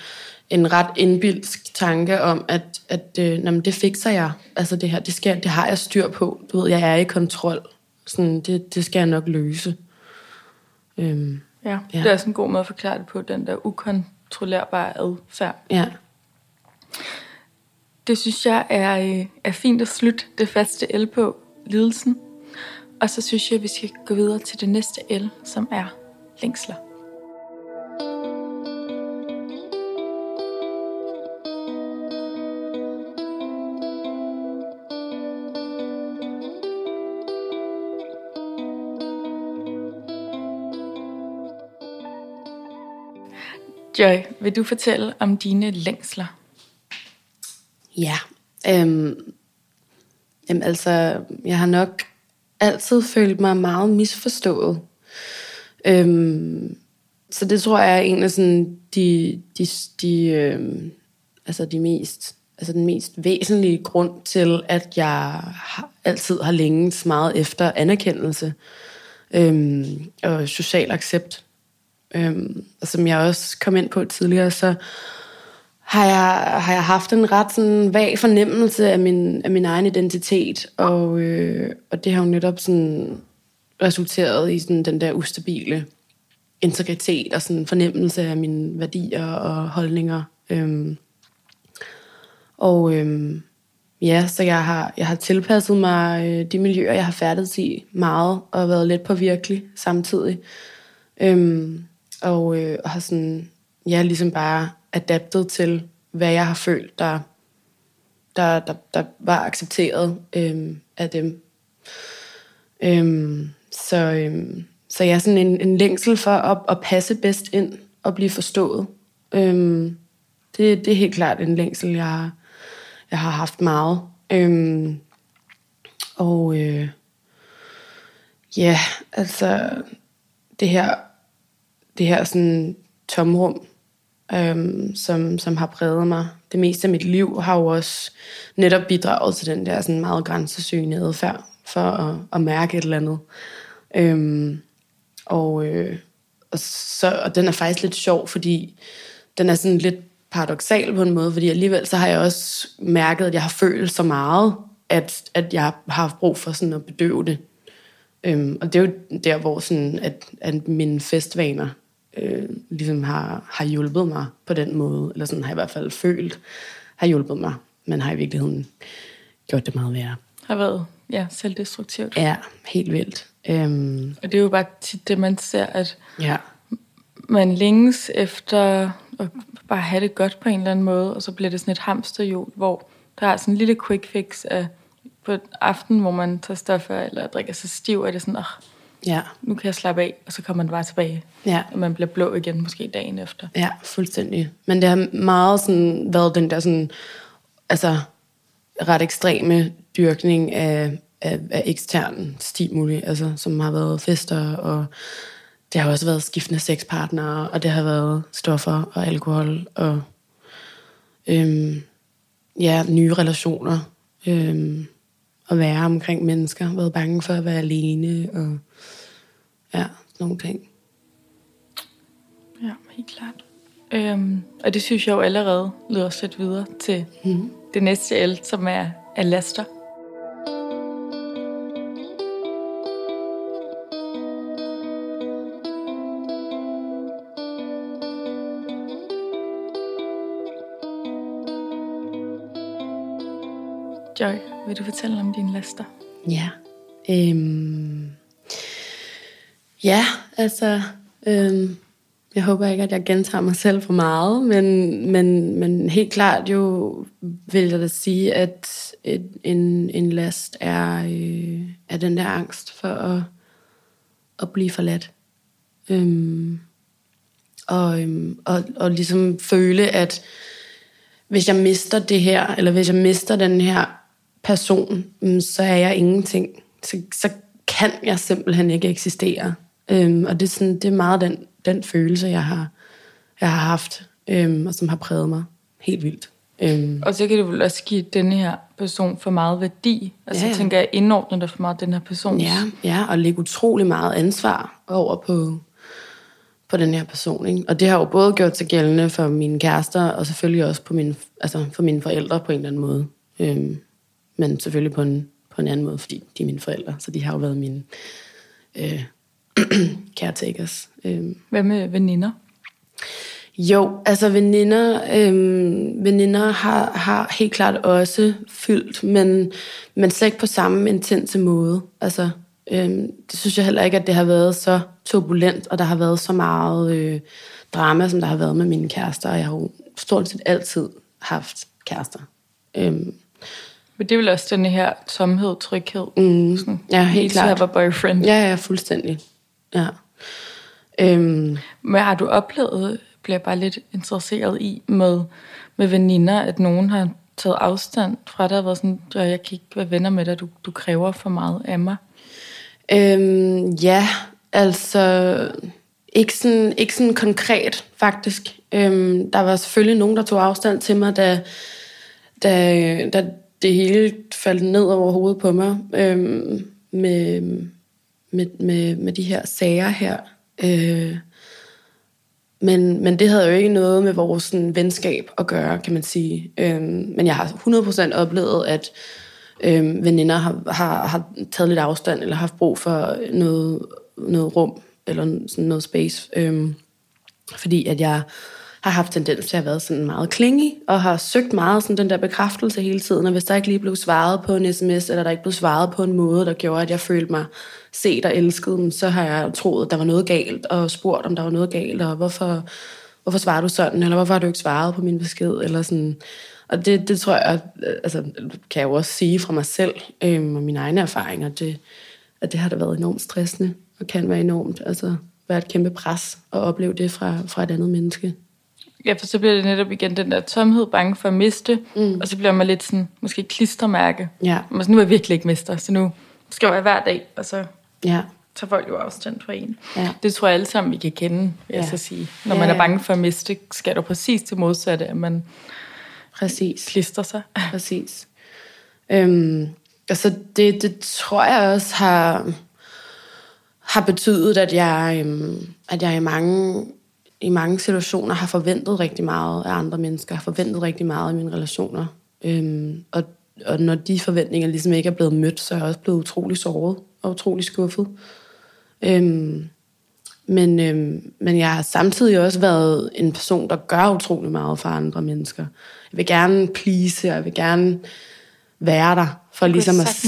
en ret indbildsk tanke om, at, at øh, nå, men det fikser jeg. Altså det her, det, skal, det har jeg styr på. Du ved, jeg er i kontrol. Sådan, det, det skal jeg nok løse. Øhm, Ja, Ja. det er også en god måde at forklare det på, den der ukontrollerbare adfærd. ja. Det synes jeg er, øh, er fint at slutte det faste L på, lidelsen. Og så synes jeg, at vi skal gå videre til det næste L, som er længsler. Joy, vil du fortælle om dine længsler? Ja. Øhm, jamen altså, jeg har nok altid følt mig meget misforstået. Øhm, så det tror jeg er en af sådan de, de, de, øhm, altså de mest, altså den mest væsentlige grund til, at jeg har, altid har længes meget efter anerkendelse øhm, og social accept. Øhm, og som jeg også kom ind på tidligere, så har jeg, har jeg haft en ret sådan vag fornemmelse af min, af min egen identitet, og, øh, og det har jo netop sådan resulteret i sådan den der ustabile integritet og sådan fornemmelse af mine værdier og holdninger. Øhm, og øhm, ja, så jeg har, jeg har tilpasset mig øh, de miljøer, jeg har færdet i meget, og været lidt påvirkelig samtidig. Øhm, og, øh, og har sådan, ja, ligesom bare adaptet til, hvad jeg har følt, der, der, der, der var accepteret øh, af dem. Øh, så, øh, så jeg er sådan en, en længsel for at, at passe bedst ind og blive forstået. Øh, det, det er helt klart en længsel, jeg jeg har haft meget. Øh, og øh, ja, altså det her, det her sådan tomrum, øhm, som, som har præget mig det meste af mit liv, har jo også netop bidraget til den der sådan meget grænsesøgende adfærd for at, at mærke et eller andet. Øhm, og, øh, og, så, og den er faktisk lidt sjov, fordi den er sådan lidt paradoxal på en måde, fordi alligevel så har jeg også mærket, at jeg har følt så meget, at, at jeg har haft brug for sådan at bedøve det. Øhm, og det er jo der, hvor sådan, at, at mine festvaner øh, ligesom har, har hjulpet mig på den måde, eller sådan har jeg i hvert fald følt, har hjulpet mig, men har i virkeligheden gjort det meget værre. Har været ja, selvdestruktivt. Ja, helt vildt. Øhm, Og det er jo bare tit det, man ser, at ja, man længes efter at bare have det godt på en eller anden måde, og så bliver det sådan et hamsterhjul, hvor der er sådan en lille quick fix af på aften, hvor man tager stoffer eller drikker sig stiv, er det sådan, oh, ja, nu kan jeg slappe af, og så kommer man bare tilbage. ja. Og man bliver blå igen, måske dagen efter. Ja, fuldstændig. Men det har meget sådan været den der sådan, altså ret ekstreme dyrkning af, af, af ekstern stimuli, altså som har været fester, og det har også været skiftende sexpartnere, og det har været stoffer og alkohol, og øhm, ja, nye relationer, øhm, at være omkring mennesker, været bange for at være alene, og ja, nogle ting. Ja, helt klart. Øhm, og det synes jeg jo allerede leder os lidt videre til Mm. det næste el, som er, er laster. Joy, vil du fortælle om dine laster? Ja. Øhm, ja, altså... Øhm, jeg håber ikke, at jeg gentager mig selv for meget, men, men, men helt klart jo vil jeg da sige, at et, en, en last er, øh, er den der angst for at, at blive forladt. Øhm, og, øhm, og, og ligesom føle, at hvis jeg mister det her, eller hvis jeg mister den her person, mm, så er jeg ingenting. Så, så kan jeg simpelthen ikke eksistere. Øhm, og det er, sådan, det er meget den, den følelse, jeg har, jeg har haft, øhm, og som har præget mig helt vildt. Øhm. Og så kan det vel også give denne her person for meget værdi. Altså ja, ja. tænker jeg, indordner dig for meget den her person. Ja, ja, og lægge utrolig meget ansvar over på, på den her person. Ikke? Og det har jo både gjort sig gældende for mine kærester, og selvfølgelig også på mine, altså for mine forældre på en eller anden måde. Øhm, men selvfølgelig på en, på en anden måde, fordi de er mine forældre, så de har jo været mine øh, (clears throat) caretakers. Øhm. Hvad med veninder? Jo, altså veninder, øhm, veninder har, har helt klart også fyldt, men, men slet ikke på samme intense måde. Altså, øhm, det synes jeg heller ikke, at det har været så turbulent, og der har været så meget øh, drama, som der har været med mine kærester, og jeg har jo stort set altid haft kærester. Øhm, men det er vel også den her tomhed, tryghed? Mm, sådan, ja, helt klart. have a boyfriend. Ja, ja, fuldstændig. Ja. Øhm. Men har du oplevet, bliver bare lidt interesseret i med, med veninder, at nogen har taget afstand fra dig og været sådan, jeg kan ikke være venner med dig, du, du kræver for meget af mig? Øhm, ja, altså ikke sådan, ikke sådan konkret faktisk. Øhm, der var selvfølgelig nogen, der tog afstand til mig, da, da, da det hele faldt ned over hovedet på mig øhm, med, med, med, med de her sager her. Øh, men, men det havde jo ikke noget med vores sådan, venskab at gøre, kan man sige. Øh, men jeg har 100% oplevet, at øh, veninder har, har, har taget lidt afstand, eller haft brug for noget, noget rum, eller sådan noget space. Øh, fordi at jeg har haft tendens til at være sådan meget klingig, og har søgt meget sådan den der bekræftelse hele tiden, og hvis der ikke lige blev svaret på en sms, eller der ikke blev svaret på en måde, der gjorde, at jeg følte mig set og elsket, så har jeg troet, at der var noget galt, og spurgt, om der var noget galt, og hvorfor, hvorfor svarer du sådan, eller hvorfor har du ikke svaret på min besked, eller sådan. Og det, det tror jeg, altså, kan jeg jo også sige fra mig selv, øhm, og mine egne erfaringer, det, at det har da været enormt stressende, og kan være enormt, altså være et kæmpe pres at opleve det fra, fra et andet menneske. Ja, for så bliver det netop igen den der tomhed, bange for at miste, mm. og så bliver man lidt sådan, måske klistermærke. Ja. Men nu er jeg virkelig ikke mister, så nu skal jeg hver dag, og så ja. tager folk jo afstand fra en. Ja. Det tror jeg alle sammen, vi kan kende, vil ja. jeg så sige. Når ja, man er bange for at miste, skal du præcis til modsatte, at man præcis. klister sig. (laughs) Præcis. Øhm, altså det, det tror jeg også har, har betydet, at jeg, øhm, at jeg i mange i mange situationer har forventet rigtig meget af andre mennesker, har forventet rigtig meget af mine relationer. Øhm, og, og når de forventninger ligesom ikke er blevet mødt, så er jeg også blevet utrolig såret og utrolig skuffet. Øhm, men, øhm, men jeg har samtidig også været en person, der gør utrolig meget for andre mennesker. Jeg vil gerne please, og jeg vil gerne være der, for ligesom, at,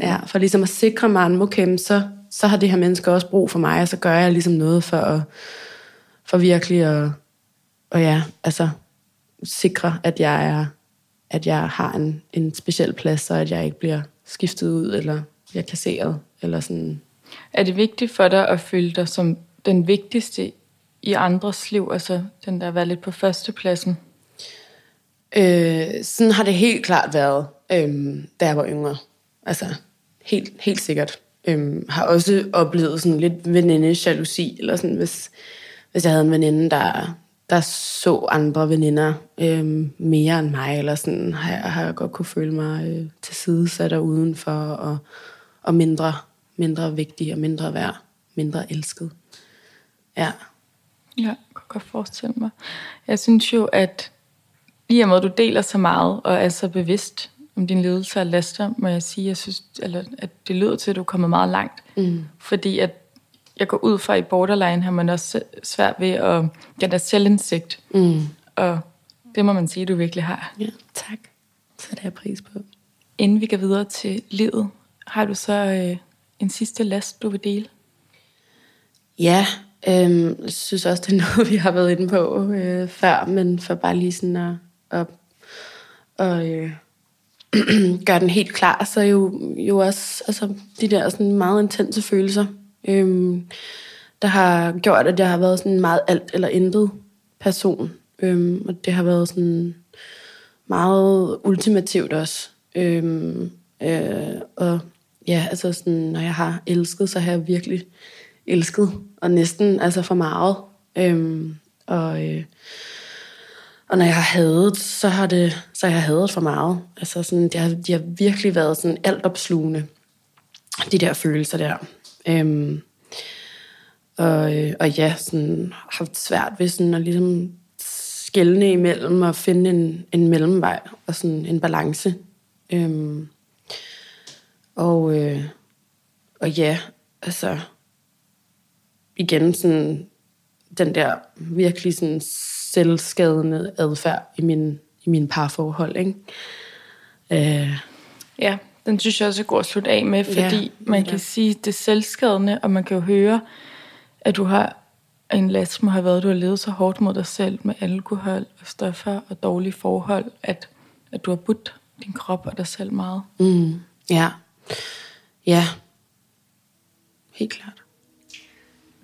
ja, for ligesom at sikre mig, at okay, så, så har det her menneske også brug for mig, og så gør jeg ligesom noget for at for virkelig at, og ja, altså, sikre, at jeg er at jeg har en, en speciel plads, så at jeg ikke bliver skiftet ud, eller bliver kasseret, eller sådan. Er det vigtigt for dig at føle dig som den vigtigste i andres liv, altså den der være lidt på førstepladsen? Øh, sådan har det helt klart været, øh, da jeg var yngre. Altså, helt, helt sikkert. Øh, har også oplevet sådan lidt veninde jalousi, eller sådan, hvis, hvis jeg havde en veninde, der, der så andre veninder øh, mere end mig, eller sådan, har jeg, har jeg godt kunne føle mig øh, til side sat og udenfor, og, og mindre, mindre vigtig, og mindre værd, mindre elsket. Ja. Ja, jeg kan godt forestille mig. Jeg synes jo, at i og med, at du deler så meget, og er så bevidst om din ledelse af laster, må jeg sige, jeg synes, eller, at det lyder til, at du er kommet meget langt. Mm. Fordi at jeg går ud fra i borderline, har man også svært ved at get der selvindsigt. Mm. Og det må man sige, du virkelig har. Ja, tak. Så det er pris på. Inden vi går videre til livet, har du så øh, en sidste last, du vil dele? Ja, øhm, jeg synes også, det er (laughs) noget, vi har været inde på øh, før, men for bare lige sådan at, at, at øh, (clears throat) gøre den helt klar, så er jo, jo også altså, de der sådan meget intense følelser, øh, der har gjort, at jeg har været sådan en meget alt eller intet person. Øh, og det har været sådan meget ultimativt også. Øh, øh, og ja, altså sådan, når jeg har elsket, så har jeg virkelig elsket, og næsten altså for meget. Øhm, og, øh, og når jeg har hadet, så har, det, så har jeg hadet for meget. Altså sådan, det har, de har virkelig været sådan altopslugende, de der følelser der. Øhm, og, øh, og ja, sådan, haft svært ved sådan at ligesom skældne imellem og finde en, en mellemvej og sådan en balance. Øhm, og, øh, og ja, altså igen sådan den der virkelig sådan selvskadende adfærd i min, i min parforhold, ikke? Øh. Ja, den synes jeg også er god at slutte af med, fordi ja, man kan ja. sige, det er selvskadende, og man kan jo høre, at du har en last må have været, at du har levet så hårdt mod dig selv med alkohol og stoffer og dårlige forhold, at, at du har budt din krop og dig selv meget. Mm, ja. Ja. Helt klart.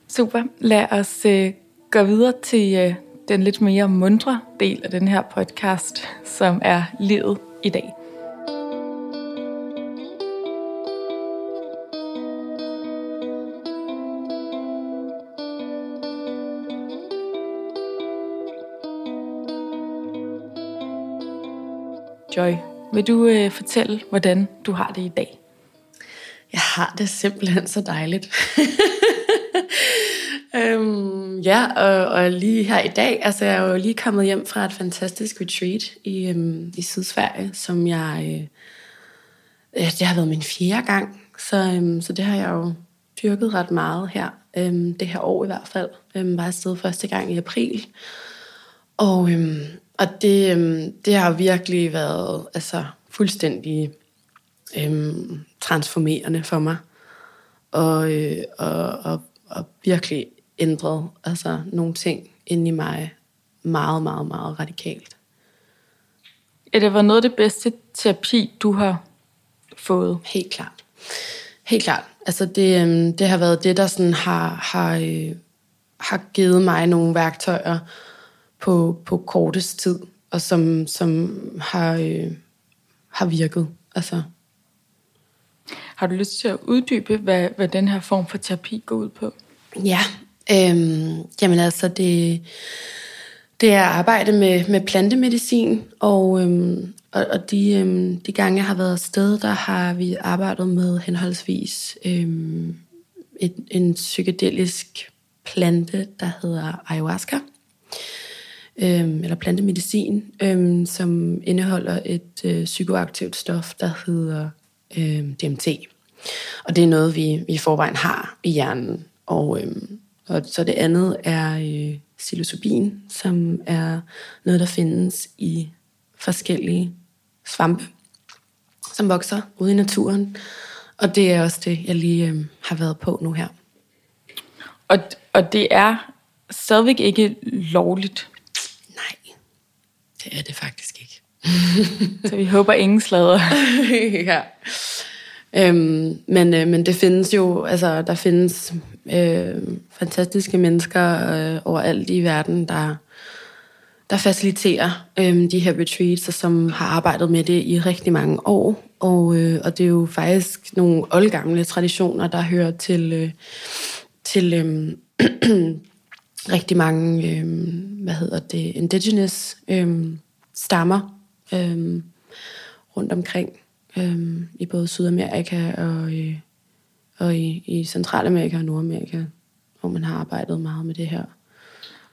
Super. Lad os øh, gå videre til øh, den lidt mere mundre del af den her podcast, som er livet i dag. Joy, vil du øh, fortælle, hvordan du har det i dag? Jeg har det simpelthen så dejligt. (laughs) øhm, ja, og, og lige her i dag, altså jeg er jo lige kommet hjem fra et fantastisk retreat i, øhm, i Sydsverige, som jeg, øh, ja, det har været min fjerde gang, så, øhm, så det har jeg jo dyrket ret meget her, øhm, det her år i hvert fald. Øhm, var afsted første gang i april, og, øhm, og det, øhm, det har virkelig været altså, fuldstændig øhm, transformerende for mig. Og, øh, og, og, og virkelig ændret altså, nogle ting ind i mig meget, meget, meget radikalt. Er det var noget af det bedste terapi, du har fået? Helt klart. Helt klart. Altså det, øhm, det har været det, der sådan har, har, øh, har givet mig nogle værktøjer på, på kortest tid, og som, som har, øh, har virket. Altså. Har du lyst til at uddybe, hvad, hvad den her form for terapi går ud på? Ja, øhm, jamen altså det, det er arbejde med, med plantemedicin, og, øhm, og, og de, øhm, de gange, jeg har været afsted, der har vi arbejdet med henholdsvis øhm, et, en psykedelisk plante, der hedder ayahuasca, øhm, eller plantemedicin, øhm, som indeholder et øh, psykoaktivt stof, der hedder øhm, DMT. Og det er noget, vi, vi i forvejen har i hjernen. Og, øhm, og så det andet er øh, psilocybin, som er noget, der findes i forskellige svampe, som vokser ude i naturen. Og det er også det, jeg lige øh, har været på nu her. Og, og det er stadigvæk ikke lovligt det er det faktisk ikke. (laughs) så vi håber ingen slader. (laughs) ja. Øhm, men, øh, men det findes jo, altså der findes øh, fantastiske mennesker øh, overalt i verden, der, der faciliterer øh, de her retreats, og som har arbejdet med det i rigtig mange år. Og, øh, og det er jo faktisk nogle oldgamle traditioner, der hører til, øh, til øh, (clears throat) rigtig mange, øh, hvad hedder det, indigenous øh, stammer øh, rundt omkring øh, i både Sydamerika og, øh, og i, i Centralamerika og Nordamerika, hvor man har arbejdet meget med det her.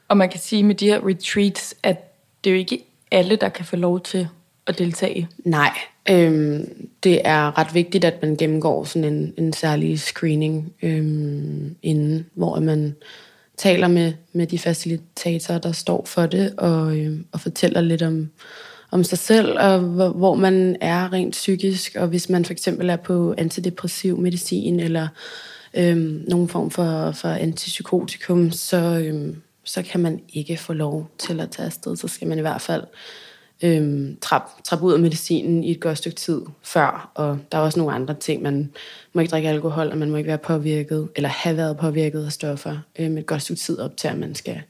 Og man kan sige med de her retreats, at det er jo ikke alle, der kan få lov til at deltage. Nej, øh, det er ret vigtigt, at man gennemgår sådan en, en særlig screening øh, inden, hvor man taler med, med de facilitatorer, der står for det, og, øh, og fortæller lidt om, om sig selv, og hvor, hvor man er rent psykisk, og hvis man for eksempel er på antidepressiv medicin, eller øhm, nogen form for, for antipsykotikum, så, øhm, så kan man ikke få lov til at tage afsted. Så skal man i hvert fald øhm, trappe trap ud af medicinen i et godt stykke tid før. Og der er også nogle andre ting. Man må ikke drikke alkohol, og man må ikke være påvirket, eller have været påvirket af stoffer øhm, et godt stykke tid op til, at man skal,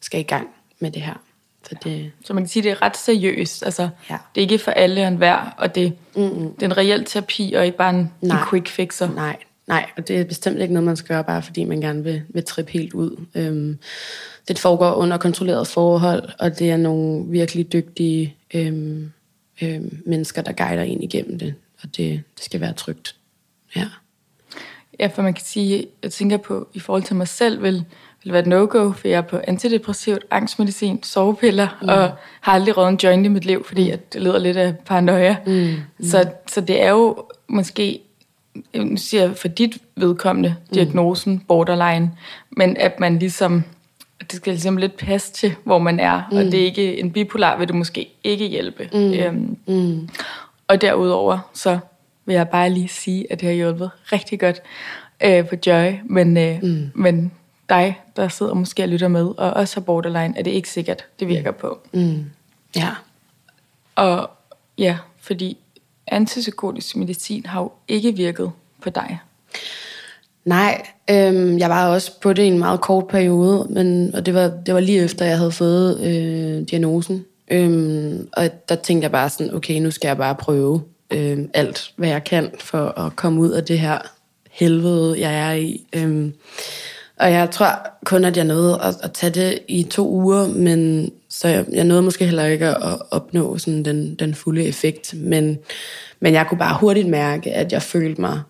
skal i gang med det her. Så, det... så man kan sige, at det er ret seriøst. Altså, ja. Det er ikke for alle og enhver, og det, mm-hmm. det er en reel terapi, og ikke bare en, en quick fixer. Nej, nej, og det er bestemt ikke noget, man skal gøre, bare fordi man gerne vil, vil trippe helt ud. Øhm, det foregår under kontrolleret forhold, og det er nogle virkelig dygtige øhm, øhm, mennesker, der guider en igennem det, og det, det skal være trygt. Ja. Ja, for man kan sige, jeg tænker på, i forhold til mig selv, vil, vil være et no-go, for jeg er på antidepressivt, angstmedicin, sovepiller, mm. og har aldrig røget en joint i mit liv, fordi at det leder lidt af paranoia. Mm. Mm. Så, så det er jo måske, nu siger jeg for dit vedkommende, mm. diagnosen borderline, men at man ligesom det skal ligesom lidt passe til, hvor man er, mm. og det er ikke en bipolar, vil det måske ikke hjælpe. Mm. Øhm, mm. Og derudover, så vil jeg bare lige sige, at det har hjulpet rigtig godt øh, på Joy, men, øh, mm. men dig, der sidder måske og lytter med, og også har borderline, er det ikke sikkert, det virker på. Mm. Ja. Og ja, fordi antipsykotisk medicin har jo ikke virket på dig. Nej, øhm, jeg var også på det i en meget kort periode, men, og det var, det var lige efter, jeg havde fået øh, diagnosen. Øhm, og der tænkte jeg bare sådan, okay, nu skal jeg bare prøve øh, alt, hvad jeg kan, for at komme ud af det her helvede, jeg er i. Øhm, og jeg tror kun, at jeg nåede at, at tage det i to uger, men så jeg, jeg nåede måske heller ikke at opnå sådan den, den fulde effekt. Men, men jeg kunne bare hurtigt mærke, at jeg følte mig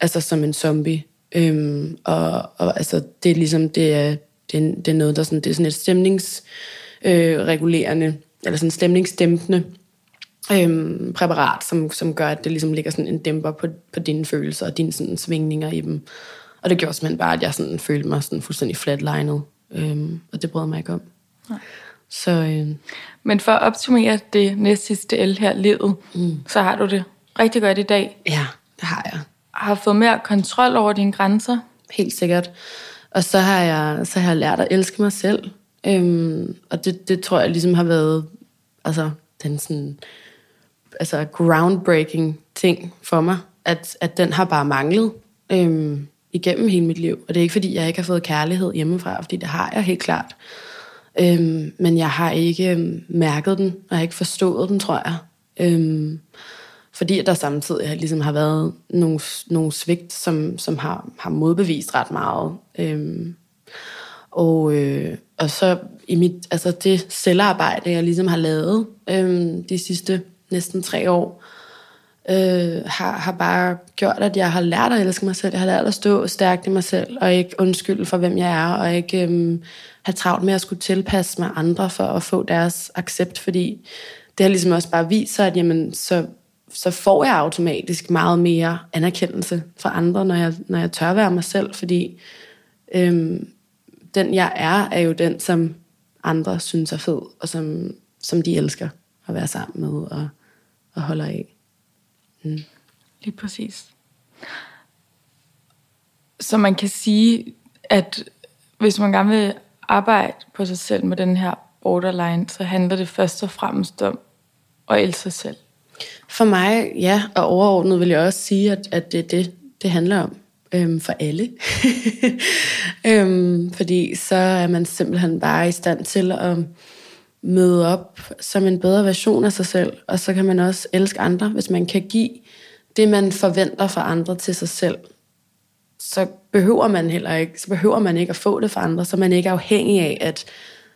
altså som en zombie. Øhm, og, og altså, det er ligesom, det er, det er, det er noget, der sådan, det er sådan et stemningsregulerende, øh, eller sådan stemningsdæmpende øhm, præparat, som, som gør, at det ligesom ligger sådan en dæmper på, på dine følelser og dine sådan, svingninger i dem. Og det gjorde simpelthen bare, at jeg sådan, følte mig sådan fuldstændig flatlined. Øhm, og det brød mig ikke om. Nej. Så, øhm. Men for at optimere det næste sidste el her, livet, mm. så har du det rigtig godt i dag. Ja, det har jeg har fået mere kontrol over dine grænser? Helt sikkert. Og så har jeg, så har jeg lært at elske mig selv. Øhm, og det, det tror jeg ligesom har været altså, den sådan, altså groundbreaking ting for mig. At, at den har bare manglet øhm, igennem hele mit liv. Og det er ikke, fordi jeg ikke har fået kærlighed hjemmefra, fordi det har jeg helt klart. Øhm, men jeg har ikke øhm, mærket den, og jeg har ikke forstået den, tror jeg. Øhm, fordi der samtidig ligesom har været nogle, nogle svigt, som, som har, har modbevist ret meget. Øhm, og, øh, og så i mit, altså det selvarbejde, jeg ligesom har lavet øhm, de sidste næsten tre år, øh, har, har bare gjort, at jeg har lært at elske mig selv. Jeg har lært at stå stærkt i mig selv, og ikke undskylde for, hvem jeg er, og ikke øh, have travlt med at skulle tilpasse mig andre for at få deres accept, fordi det har ligesom også bare vist sig, at jamen, så så får jeg automatisk meget mere anerkendelse fra andre, når jeg, når jeg tør være mig selv, fordi øh, den jeg er, er jo den, som andre synes er fed, og som, som de elsker at være sammen med og, og holder af. Mm. Lige præcis. Så man kan sige, at hvis man gerne vil arbejde på sig selv med den her borderline, så handler det først og fremmest om at elske sig selv. For mig, ja, og overordnet vil jeg også sige, at, at det er det, det handler om øhm, for alle. (laughs) øhm, fordi så er man simpelthen bare i stand til at møde op som en bedre version af sig selv, og så kan man også elske andre, hvis man kan give det, man forventer fra andre til sig selv, så behøver man heller ikke, så behøver man ikke at få det fra andre, så man ikke er afhængig af, at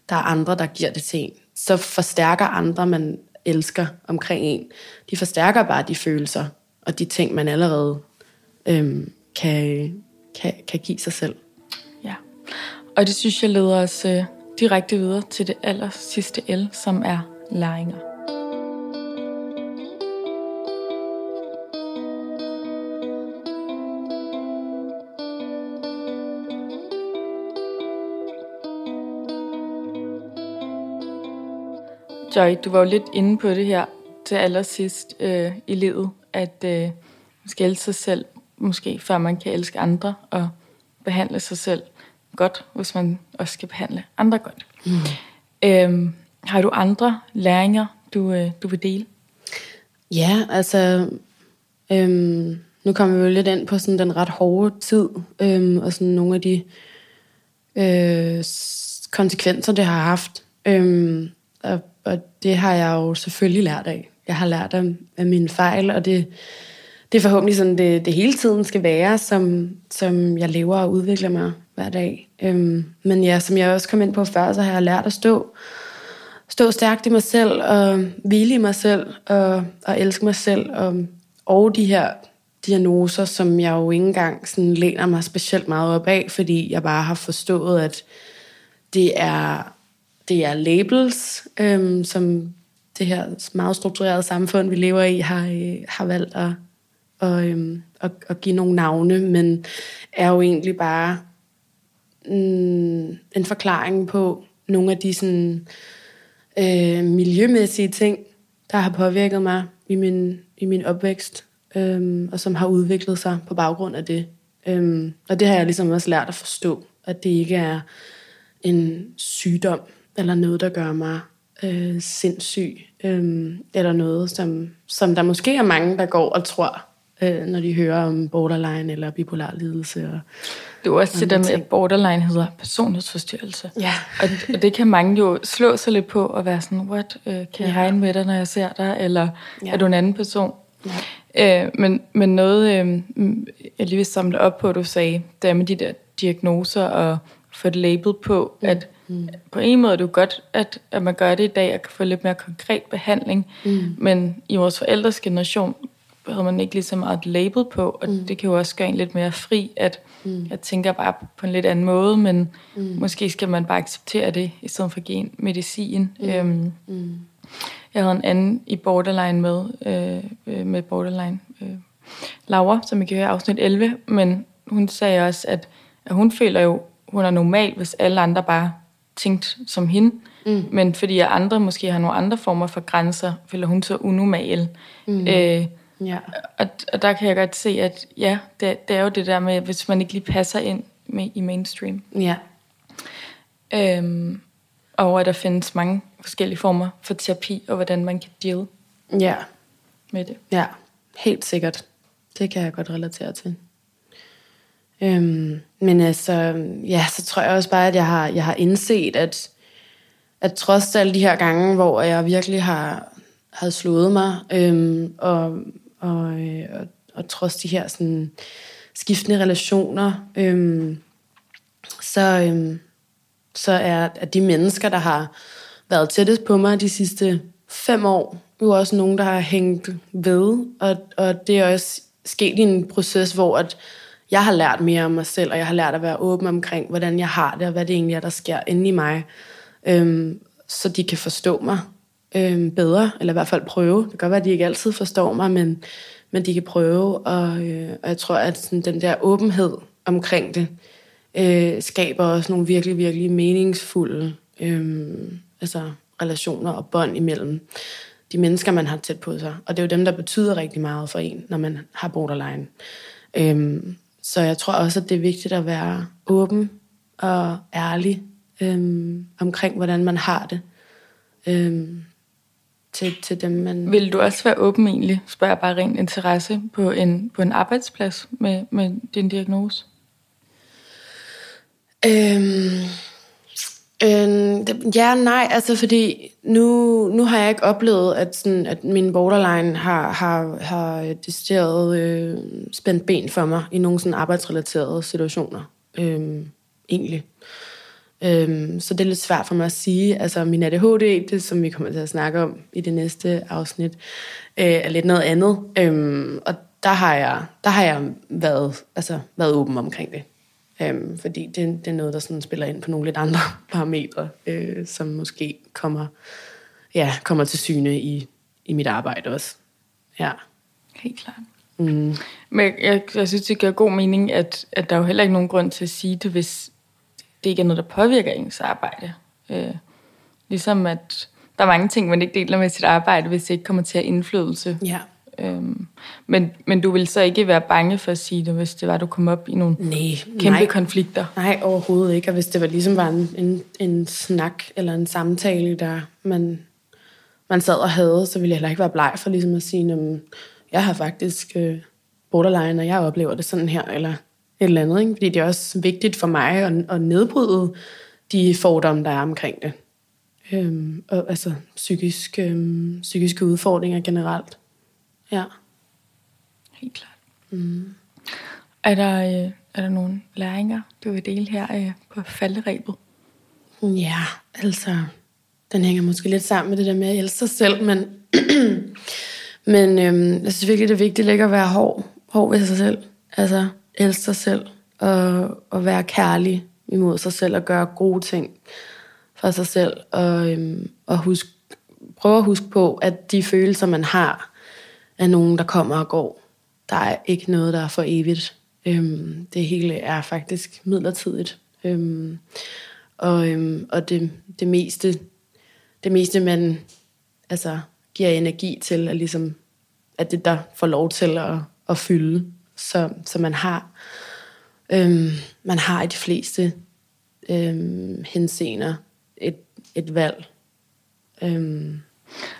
der er andre, der giver det til en. Så forstærker andre, man elsker omkring en, de forstærker bare de følelser og de ting, man allerede øhm, kan, kan, kan give sig selv. Ja, og det synes jeg leder os øh, direkte videre til det aller sidste L, som er læringer. Joy, du var jo lidt inde på det her til allersidst øh, i livet, at øh, man skal elske sig selv, måske før man kan elske andre, og behandle sig selv godt, hvis man også skal behandle andre godt. Mm. Øhm, har du andre læringer, du, øh, du vil dele? Ja, altså... Øhm, nu kommer vi jo lidt ind på sådan den ret hårde tid, øhm, og sådan nogle af de øh, konsekvenser, det har haft. Øhm, og, og det har jeg jo selvfølgelig lært af. Jeg har lært af, af mine fejl, og det, det er forhåbentlig sådan, det, det hele tiden skal være, som, som jeg lever og udvikler mig hver dag. Øhm, men ja, som jeg også kom ind på før, så har jeg lært at stå, stå stærkt i mig selv, og hvile i mig selv, og, og elske mig selv, og, og de her diagnoser, som jeg jo ikke engang sådan læner mig specielt meget op af, fordi jeg bare har forstået, at det er, det er labels, øhm, som det her meget strukturerede samfund, vi lever i, har, øh, har valgt at, og, øhm, at, at give nogle navne, men er jo egentlig bare mm, en forklaring på nogle af de sådan, øh, miljømæssige ting, der har påvirket mig i min, i min opvækst, øh, og som har udviklet sig på baggrund af det. Øh, og det har jeg ligesom også lært at forstå, at det ikke er en sygdom, eller noget, der gør mig øh, sindssyg, øh, eller noget, som, som der måske er mange, der går og tror, øh, når de hører om borderline eller bipolar lidelse. Og, det er også det der med, at borderline hedder personlighedsforstyrrelse. Ja. (laughs) og, og det kan mange jo slå sig lidt på og være sådan, what, øh, kan jeg ja. regne med dig, når jeg ser dig, eller ja. er du en anden person? Ja. Øh, men, men noget, øh, jeg lige vil samle op på, du sagde, der med de der diagnoser og få det label på, mm. at mm. på en måde er det jo godt, at, at man gør det i dag, og kan få lidt mere konkret behandling, mm. men i vores forældres generation havde man ikke lige så meget label på, og mm. det kan jo også gøre en lidt mere fri, at mm. jeg tænker bare på en lidt anden måde, men mm. måske skal man bare acceptere det, i stedet for at give en medicin. Mm. Øhm, mm. Jeg havde en anden i borderline med, øh, med borderline, øh, Laura, som I kan høre afsnit 11, men hun sagde også, at, at hun føler jo, hun er normal, hvis alle andre bare tænkt som hende. Mm. Men fordi andre måske har nogle andre former for grænser, føler hun så unormal. Mm. Øh, ja. og, og der kan jeg godt se, at ja, det, det er jo det der med, hvis man ikke lige passer ind med, i mainstream. Ja. Øhm, og at der findes mange forskellige former for terapi, og hvordan man kan deal ja. med det. Ja, helt sikkert. Det kan jeg godt relatere til. Øhm, men altså, ja, så tror jeg også bare, at jeg har, jeg har indset, at, at trods alle de her gange, hvor jeg virkelig har, har slået mig, øhm, og, og, øh, og, og trods de her sådan, skiftende relationer, øh, så, øh, så er at de mennesker, der har været tættest på mig de sidste fem år, jo også nogen, der har hængt ved, og, og det er også sket i en proces, hvor at jeg har lært mere om mig selv, og jeg har lært at være åben omkring, hvordan jeg har det, og hvad det egentlig er, der sker inde i mig, øhm, så de kan forstå mig øhm, bedre, eller i hvert fald prøve. Det kan godt være, at de ikke altid forstår mig, men, men de kan prøve, og, øh, og jeg tror, at sådan, den der åbenhed omkring det, øh, skaber også nogle virkelig, virkelig meningsfulde øh, altså relationer og bånd imellem de mennesker, man har tæt på sig. Og det er jo dem, der betyder rigtig meget for en, når man har borderline. Øhm, så jeg tror også, at det er vigtigt at være åben og ærlig øhm, omkring, hvordan man har det. Øhm, til, til dem, man... Vil du også være åben egentlig, spørger jeg bare rent interesse, på en, på en arbejdsplads med, med din diagnose? Øhm, øhm, ja, nej, altså fordi nu, nu har jeg ikke oplevet, at, sådan, at min borderline har, har, har decideret øh, spændt ben for mig i nogle sådan arbejdsrelaterede situationer, øhm, egentlig. Øhm, så det er lidt svært for mig at sige. Altså min ADHD, det som vi kommer til at snakke om i det næste afsnit, øh, er lidt noget andet. Øhm, og der har jeg, der har jeg været, altså, været åben omkring det. Øhm, fordi det, det er noget, der sådan spiller ind på nogle lidt andre (laughs) parametre, øh, som måske kommer, ja, kommer til syne i, i mit arbejde også. Ja. Helt klart. Mm. Men jeg, jeg synes, det giver god mening, at, at der er jo heller ikke nogen grund til at sige det, hvis det ikke er noget, der påvirker ens arbejde. Øh, ligesom at der er mange ting, man ikke deler med sit arbejde, hvis det ikke kommer til at indflydelse. Ja. Øhm, men, men du vil så ikke være bange for at sige det, hvis det var, du kom op i nogle Nej, kæmpe nej. konflikter? Nej, overhovedet ikke. Og hvis det var ligesom var en, en, en snak eller en samtale, der man, man sad og havde, så ville jeg heller ikke være bleg for ligesom at sige, at jeg har faktisk øh, borderline, og jeg oplever det sådan her, eller et eller andet. Ikke? Fordi det er også vigtigt for mig at, at nedbryde de fordomme, der er omkring det. Øhm, og altså psykisk, øhm, psykiske udfordringer generelt. Ja. Helt klart. Mm. Er, der, øh, er der nogle læringer, du vil dele her øh, på falderæbet? Ja, altså, den hænger måske lidt sammen med det der med at elske sig selv, men, (clears throat) men øhm, jeg synes virkelig, det er vigtigt ikke at være hård, hård ved sig selv. Altså, elske sig selv og, og være kærlig imod sig selv og gøre gode ting for sig selv. Og, øhm, og husk, prøve at huske på, at de følelser, man har, er nogen, der kommer og går. Der er ikke noget, der er for evigt. Øhm, det hele er faktisk midlertidigt. Øhm, og, øhm, og det, det meste, det meste, man altså, giver energi til, er ligesom, at det der får lov til at, at fylde. Så, så man har øhm, man har i de fleste øhm, henseender et, et valg. Øhm,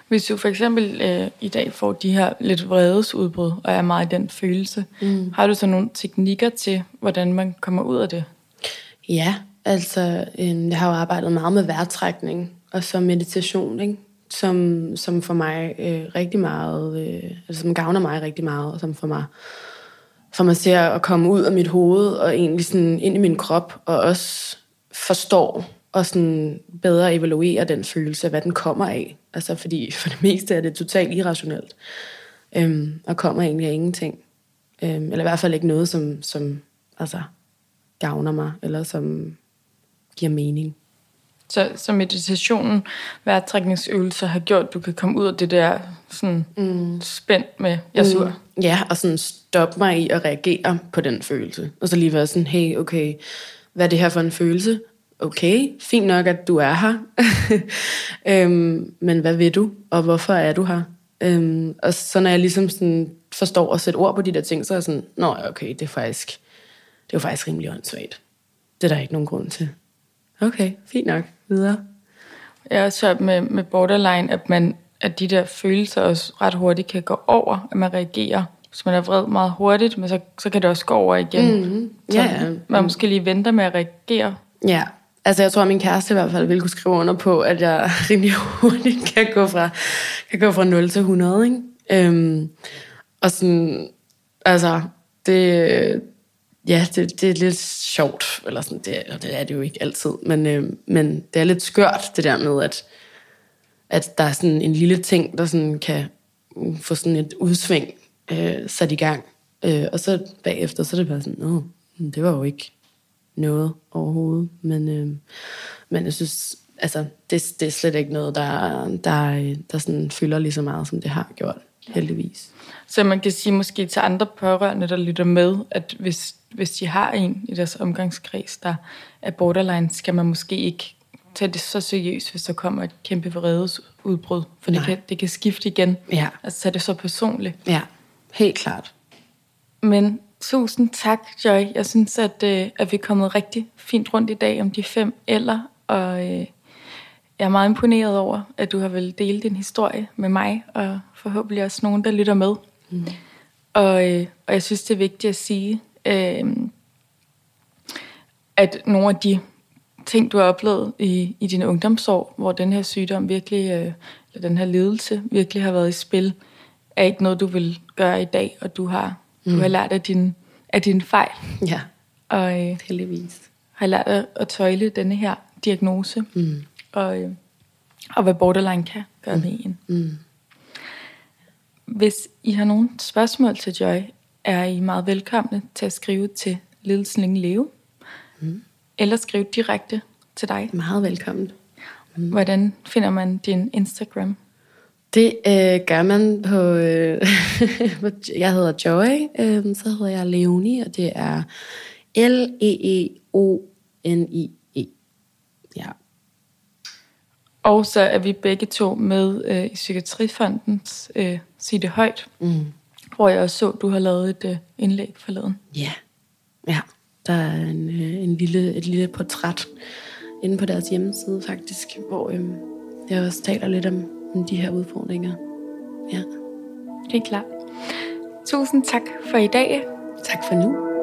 Hvis du for eksempel øh, i dag får de her lidt vredesudbrud, og er meget i den følelse, mm. har du så nogle teknikker til, hvordan man kommer ud af det? Ja, altså øh, jeg har jo arbejdet meget med vejrtrækning og så meditation, ikke? Som, som for mig øh, rigtig meget, øh, altså som gavner mig rigtig meget, og som for mig, for mig til at komme ud af mit hoved og egentlig sådan ind i min krop, og også forstår og sådan bedre evaluere den følelse, hvad den kommer af. Altså fordi (laughs) for det meste er det totalt irrationelt, øhm, og kommer egentlig af ingenting. Øhm, eller i hvert fald ikke noget, som, som altså, gavner mig, eller som giver mening. Så, så meditationen, vejrtrækningsøvelser har gjort, at du kan komme ud af det der sådan mm. spændt med, jeg er sur. Mm, ja, og sådan stoppe mig i at reagere på den følelse. Og så lige være sådan, hey, okay, hvad er det her for en følelse? Okay, fint nok, at du er her. (laughs) øhm, men hvad vil du, og hvorfor er du her? Øhm, og så når jeg ligesom sådan forstår at sætte ord på de der ting, så er jeg sådan, nå okay, det er faktisk, det er jo faktisk rimelig åndssvagt. Det er der ikke nogen grund til. Okay, fint nok. Videre. Jeg har også med, med borderline, at, man, at de der følelser også ret hurtigt kan gå over, at man reagerer. Hvis man er vred meget hurtigt, men så, så kan det også gå over igen. Mm-hmm. Så Ja, man måske lige venter med at reagere. Ja, altså jeg tror, at min kæreste i hvert fald ville kunne skrive under på, at jeg (laughs) rimelig hurtigt kan gå fra, kan gå fra 0 til 100, ikke? Øhm, og sådan, altså, det, ja, det, det er lidt sjovt, eller sådan, det, eller det er det jo ikke altid, men, øh, men det er lidt skørt, det der med, at, at der er sådan en lille ting, der sådan kan mm, få sådan et udsving øh, sat i gang. Øh, og så bagefter, så er det bare sådan, Nå, det var jo ikke noget overhovedet. Men, øh, men jeg synes, altså, det, det er slet ikke noget, der, der, der sådan fylder lige så meget, som det har gjort, heldigvis. Så man kan sige måske til andre pårørende, der lytter med, at hvis, hvis de har en i deres omgangskreds, der er borderline, skal man måske ikke tage det så seriøst, hvis der kommer et kæmpe vredesudbrud. For det kan, det kan skifte igen. Ja. Altså tage det så personligt. Ja, helt klart. Men tusind tak, Joy. Jeg synes, at, øh, at vi er kommet rigtig fint rundt i dag om de fem eller, og øh, jeg er meget imponeret over, at du har vel dele din historie med mig, og forhåbentlig også nogen, der lytter med. Mm. Og, øh, og jeg synes, det er vigtigt at sige, øh, at nogle af de ting, du har oplevet i, i din ungdomsår, hvor den her sygdom virkelig, øh, eller den her lidelse virkelig har været i spil, er ikke noget, du vil gøre i dag, og du har, mm. du har lært af din, af din fejl, Ja, og øh, heldigvis. har lært at, at tøjle denne her diagnose, mm. og, øh, og hvad borderline kan gøre med en. Mm. Hvis I har nogle spørgsmål til Joy, er I meget velkomne til at skrive til Lidelsen Længe Leve, mm. eller skrive direkte til dig. Meget velkommen. Mm. Hvordan finder man din Instagram? Det øh, gør man på, øh, (laughs) jeg hedder Joy, øh, så hedder jeg Leonie, og det er L-E-E-O-N-I-E. Ja. Og så er vi begge to med øh, i Psykiatrifondens øh, Sig det højt, mm. Hvor jeg også så, at du har lavet et øh, indlæg forleden. Ja, ja. Der er en, øh, en lille, et lille portræt inde på deres hjemmeside faktisk, hvor øh, jeg også taler lidt om, om de her udfordringer. Ja. Helt klart. Tusind tak for i dag. Tak for nu.